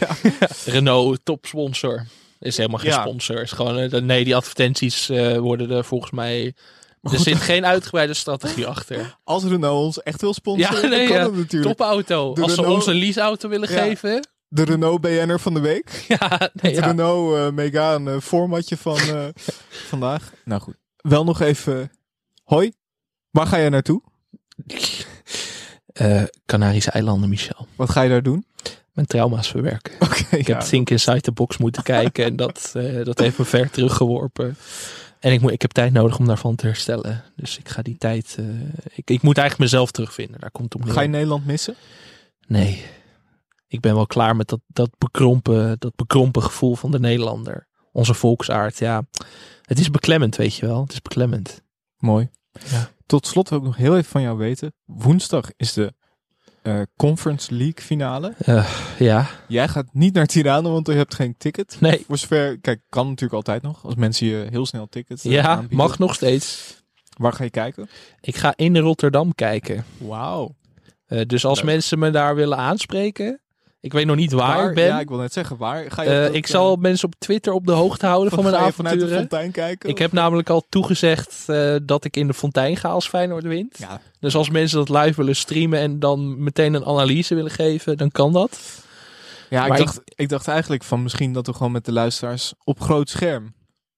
Renault, topsponsor. Is helemaal geen Ja. sponsor. Is gewoon, nee, die advertenties worden er volgens mij... Er zit geen uitgebreide strategie achter. Als Renault ons echt wil sponsoren, Ja, nee, dan kan ja. natuurlijk. Topauto. De Als ze ons een leaseauto willen Ja. geven. De Renault BN'er van de week. Ja, nee, Het ja. Renault Megane formatje van vandaag. Nou goed. Wel nog even... Hoi, waar ga jij naartoe? Eh, Canarische eilanden, Michel. Wat ga je daar doen? Mijn trauma's verwerken. Oké, Ik heb Think Inside the Box moeten kijken en dat, eh, dat heeft me ver teruggeworpen. En ik, moet, ik heb tijd nodig om daarvan te herstellen. Dus ik ga die tijd... eh, ik, ik moet eigenlijk mezelf terugvinden. Daar komt het neer. Ga je Nederland missen? Nee. Ik ben wel klaar met dat, dat, bekrompen, dat bekrompen gevoel van de Nederlander. Onze volksaard, ja. Het is beklemmend, weet je wel. Het is beklemmend. Mooi. Ja. Tot slot wil ik nog heel even van jou weten. Woensdag is de eh, Conference League finale. Eh, ja, Jij gaat niet naar Tirana, want je hebt geen ticket. nee. Voor zover, kijk, kan natuurlijk altijd nog. Als mensen je heel snel tickets eh, Ja, aanbieden. mag nog steeds. Waar ga je kijken? Ik ga in Rotterdam kijken. Wauw. Dus als Leuk. mensen me daar willen aanspreken. Ik weet nog niet waar, ik ben. Ja, ik wil net zeggen, waar ga je? Eh, dat, ik zal eh, mensen op Twitter op de hoogte houden van, mijn ga je vanuit de avonturen. fontein kijken? Ik heb namelijk al toegezegd eh, dat ik in de fontein ga als Feyenoord wint. Ja, Dus als mensen dat live willen streamen en dan meteen een analyse willen geven, dan kan dat. ja ik, Maar ik- dacht, ik dacht eigenlijk van misschien dat we gewoon met de luisteraars op groot scherm.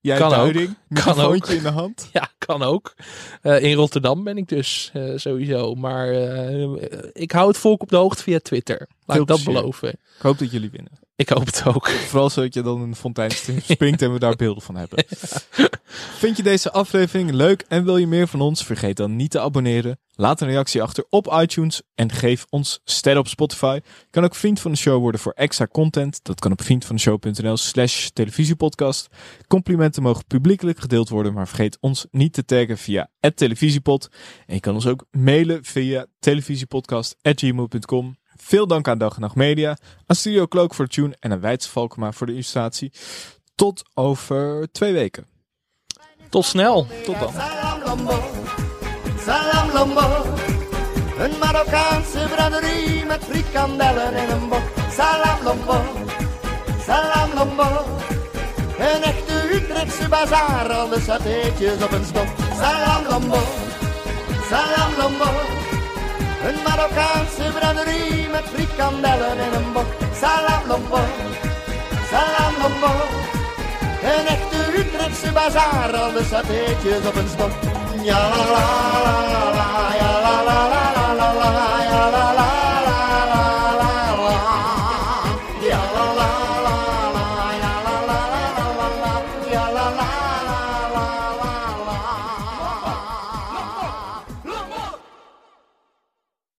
Jij Kan ook. Kan ook. in de hand. Ja, kan ook. Eh, in Rotterdam ben ik dus eh, sowieso. Maar eh, ik hou het volk op de hoogte via Twitter. Laat Veel ik dat plezier. beloven. Ik hoop dat jullie winnen. Ik hoop het ook. Vooral zodat je dan de fontein springt en we daar beelden van hebben. Vind je deze aflevering leuk en wil je meer van ons? Vergeet dan niet te abonneren. Laat een reactie achter op iTunes en geef ons sterren op Spotify. Je kan ook vriend van de show worden voor extra content. Dat kan op vriendvandeshow.nl slash televisiepodcast. Complimenten mogen publiekelijk gedeeld worden, maar vergeet ons niet te taggen via televisiepod. En je kan ons ook mailen via televisiepodcast.gmail.com. Veel dank aan Dag en Nacht Media, aan Studio Cloak voor de tune en aan Weidse Valkema voor de illustratie. Tot over twee weken. Tot snel. Tot dan. Salam lombo, salam lombo. Een Marokkaanse braderie met frikandellen en een bok. Salam lombo, salam lombo. Een echte Utrechtse bazaar, alle satéetjes op een stok. Salam lombo, salam lombo. Een Marokkaanse braderie met frikandellen en een bok. Salam lombo, salam lombo. Een echte Utrechtse bazaar, alle satéetjes op een stok. Ja la la la la, ja la la la